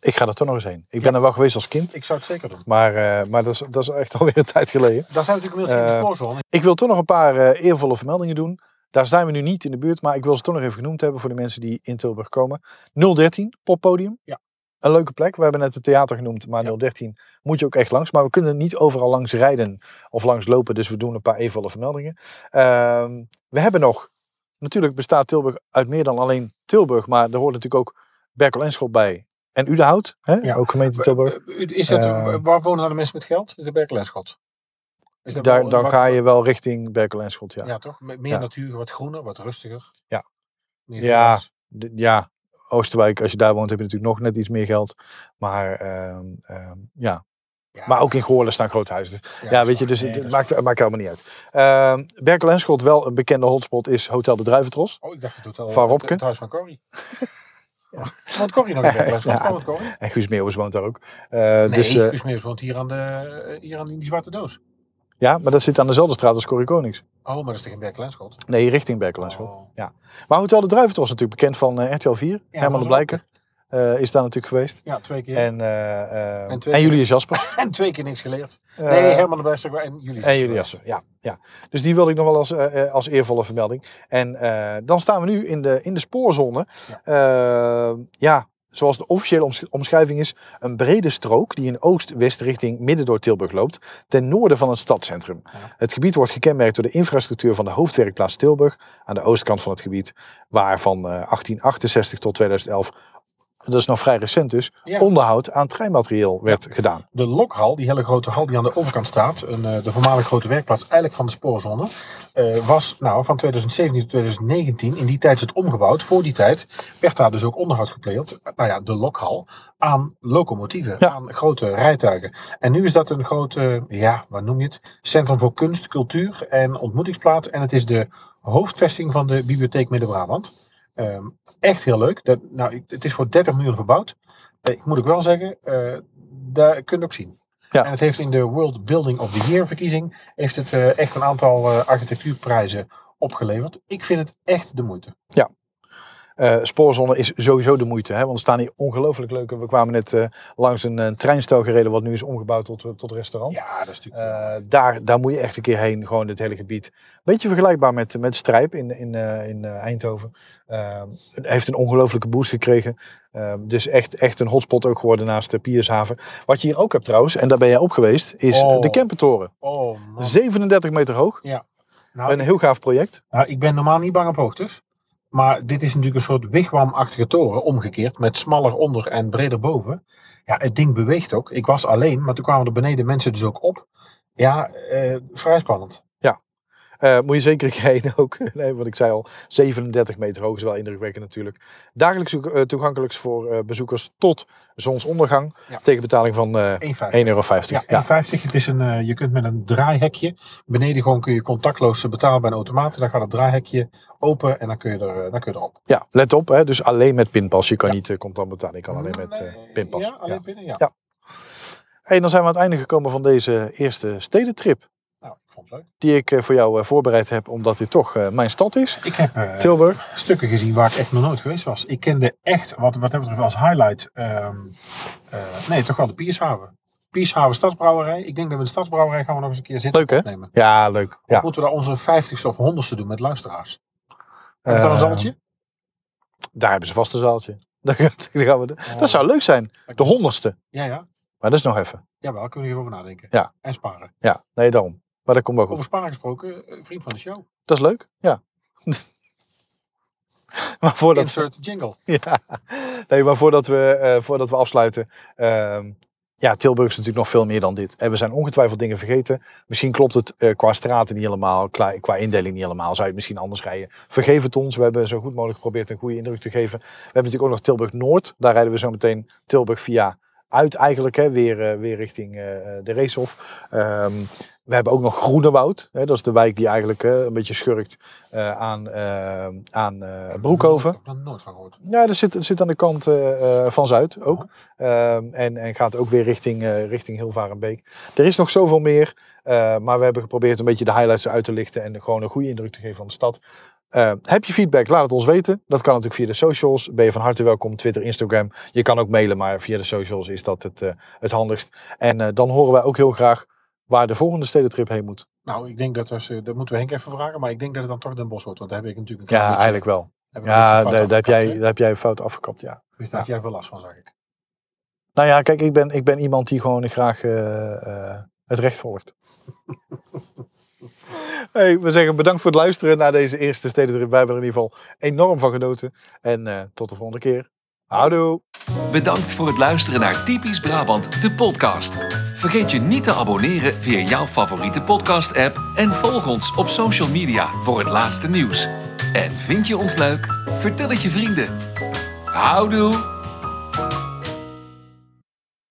Ik ga er toch nog eens heen. Ik ben er wel geweest als kind. Ik zou het zeker doen. Maar, eh, maar dat, is, dat is echt alweer een tijd geleden. Daar zijn we natuurlijk inmiddels in de Eh, spoorzone. Ik wil toch nog een paar eh, eervolle vermeldingen doen. Daar zijn we nu niet in de buurt, maar ik wil ze toch nog even genoemd hebben voor de mensen die in Tilburg komen. 013, poppodium. Ja. Een leuke plek. We hebben net het theater genoemd, maar Ja. 013 moet je ook echt langs. Maar we kunnen niet overal langs rijden of langs lopen, dus we doen een paar eervolle vermeldingen. Ehm, we hebben nog, natuurlijk bestaat Tilburg uit meer dan alleen Tilburg, maar er hoort natuurlijk ook Berkel en Schot bij. En Udenhout, hè? Ja. ook gemeente Tilburg. Eh, Is dat, Eh, waar wonen de mensen met geld? Is dat Berkel en Schot? Is dat Daar, wel- dan wat- ga je wel richting Berkel en Schot, ja. Ja, toch? Me- Meer Ja. natuur, wat groener, wat rustiger. Ja. Meer Ja. ja, Oosterwijk, als je daar woont, heb je natuurlijk nog net iets meer geld. Maar ehm, ehm, ja. Ja, maar ook in Goorlen staan grote huizen. Dus, ja, weet je, dus Nee, het maakt, maakt helemaal niet uit. Ehm Berkel en Schot, wel een bekende hotspot, is Hotel de Druiventros. Oh, ik dacht het hotel. Van het- Robke? Het huis van Corrie. ja. Want Corrie nog in Berkel en Schot. Ja. Kwam het Corrie? En Guus Meeuwis woont daar ook. Eh, Nee, dus, eh, Guus Meeuwis woont hier aan, de, eh, hier aan die, zwarte doos. ja, maar dat zit aan dezelfde straat als Corrie Konings. Oh, maar dat is tegen Berkel en Schot. Nee, richting Berkel en Schot. Oh. Maar Hotel de Druiventros is natuurlijk bekend van eh, RTL 4. Herman de Blijker eh, is daar natuurlijk geweest. Ja, twee keer. En, eh, eh, En en, Julius Jasper. En twee keer niks geleerd. Nee, Herman de Bergstek en jullie. En jullie jassen, ja, ja. Dus die wilde ik nog wel als, als eervolle vermelding. En dan staan we nu in de, in de spoorzone. Ja. ja, zoals de officiële omsch- omschrijving is, een brede strook die in oost-west richting midden door Tilburg loopt, ten noorden van het stadscentrum. Ja. Het gebied wordt gekenmerkt door de infrastructuur van de hoofdwerkplaats Tilburg aan de oostkant van het gebied, waar van eh, 1868 tot 2011, dat is nog vrij recent dus, Ja. onderhoud aan treinmaterieel werd gedaan. De lokhal, die hele grote hal die aan de overkant staat, een, eh, de voormalige grote werkplaats eigenlijk van de spoorzone, eh, was nou, van 2017 tot 2019, in die tijd is het omgebouwd. Voor die tijd werd daar dus ook onderhoud gepleegd, nou ja, de lokhal, aan locomotieven, Ja. aan grote rijtuigen. En nu is dat een grote, ja, wat noem je het, centrum voor kunst, cultuur en ontmoetingsplaats. En het is de hoofdvesting van de Bibliotheek Midden-Brabant. Ehm, echt heel leuk. Dat, nou, ik- het is voor 30 miljoen verbouwd. Eh, ik moet ook wel zeggen, eh, daar kun je ook zien. Ja. En het heeft in de World Building of the Year verkiezing heeft het eh, echt een aantal eh, architectuurprijzen opgeleverd. Ik vind het echt de moeite. Eh, spoorzone is sowieso de moeite, hè? want er staan hier ongelooflijk leuke. We kwamen net eh, langs een, een treinstel gereden, wat nu is omgebouwd tot, eh, tot restaurant. Ja, dat is natuurlijk... Daar, daar moet je echt een keer heen, gewoon dit hele gebied. Beetje vergelijkbaar met, met Strijp in, in, in Eindhoven. Eh, het heeft een ongelofelijke boost gekregen. Eh, dus echt, echt een hotspot ook geworden naast de Piershaven. Wat je hier ook hebt trouwens, en daar ben jij op geweest, is Oh. de Kempentoren. oh man. 37 meter hoog. Nou, Een heel gaaf project. Nou, ik ben normaal niet bang op hoogtes. Maar dit is natuurlijk een soort wigwamachtige toren, omgekeerd, met smaller onder en breder boven. Ja, het ding beweegt ook. Ik was alleen, maar toen kwamen er beneden mensen dus ook op. Ja, eh, vrij spannend. Eh, moet je zeker een keer heen ook. Nee, wat ik zei al, 37 meter hoog is wel indrukwekkend natuurlijk. Dagelijks ook, eh, toegankelijk voor eh, bezoekers tot zonsondergang. Ja. Tegen betaling van eh 1,50. 1,50 euro. Ja, Ja, 1,50. Het is een, je kunt met een draaihekje. Beneden gewoon kun je contactloos betalen bij een automaat. Dan gaat het draaihekje open en dan kun je, er, dan kun je erop. Ja, let op, hè, dus alleen met pinpas. Je kan Ja. niet uh, contant betalen, je kan alleen met pinpas. Ja, alleen binnen, ja. Ja. Hey, dan zijn we aan het einde gekomen van deze eerste stedentrip. Ik vond het leuk. Die ik eh, voor jou eh, voorbereid heb, omdat dit toch eh, mijn stad is. Ik heb Tilburg. stukken gezien waar ik echt nog nooit geweest was. Ik kende echt, wat, wat dat betreft als highlight, ehm, eh, nee, toch wel de Piershaven. Piershaven Stadsbrouwerij. Ik denk dat we de Stadsbrouwerij gaan we nog eens een keer zitten Leuk, hè? opnemen. Ja, leuk. Of Ja. moeten we daar onze 50ste of 100ste doen met luisteraars? Hebben we daar een Eh, zaltje? Daar hebben ze vast een zaaltje. Daar gaan we de- Dat zou leuk zijn. De honderdste. Ja, ja. Maar dat is nog even. Jawel, kunnen we hierover nadenken. Ja. En sparen. Ja, nee, daarom. Maar dat komt wel goed. Over sparen gesproken, eh, vriend van de show. Dat is leuk, ja. maar voordat, Insert jingle. ja. nee, maar voordat, we, eh, voordat we afsluiten. ehm, ja, Tilburg is natuurlijk nog veel meer dan dit. En we zijn ongetwijfeld dingen vergeten. Misschien klopt het eh, qua straten niet helemaal, qua, qua indeling niet helemaal. Zou je het misschien anders rijden? Vergeef het ons. We hebben zo goed mogelijk geprobeerd een goede indruk te geven. We hebben natuurlijk ook nog Tilburg Noord. Daar rijden we zo meteen Tilburg via uit eigenlijk, hè, weer, weer richting de Racehof. Ehm, we hebben ook nog Groenewoud. Hè, dat is de wijk die eigenlijk eh, een beetje schurkt eh, aan, eh, aan Broekhoven. Ik heb er nooit van gehoord. Ja, dat zit, dat zit aan de kant van Zuid ook. Ehm, en, en gaat ook weer richting, richting Hilvarenbeek. Er is nog zoveel meer. maar we hebben geprobeerd een beetje de highlights uit te lichten. En gewoon een goede indruk te geven van de stad. Eh, heb je feedback? Laat het ons weten. Dat kan natuurlijk via de socials. Ben je van harte welkom. Twitter, Instagram. Je kan ook mailen, maar via de socials is dat het, het handigst. En dan horen wij ook heel graag waar de volgende stedentrip heen moet. Nou, ik denk dat, als, dat moeten we Henk even vragen. Maar ik denk dat het dan toch Den Bosch wordt. Want daar heb ik natuurlijk een Ja, beetje- eigenlijk wel. Ja, daar, daar heb jij, daar heb jij fout afgekapt, ja. Dus daar had jij veel last van, zag ik. Nou ja, kijk, ik ben, ik ben iemand die gewoon graag eh, eh, het recht volgt. hey, we zeggen bedankt voor het luisteren naar deze eerste stedentrip. Wij hebben er in ieder geval enorm van genoten. En eh, tot de volgende keer. Houdoe! Bedankt voor het luisteren naar Typisch Brabant, de podcast. Vergeet je niet te abonneren via jouw favoriete podcast-app en volg ons op social media voor het laatste nieuws. En vind je ons leuk? Vertel het je vrienden. Houdoe!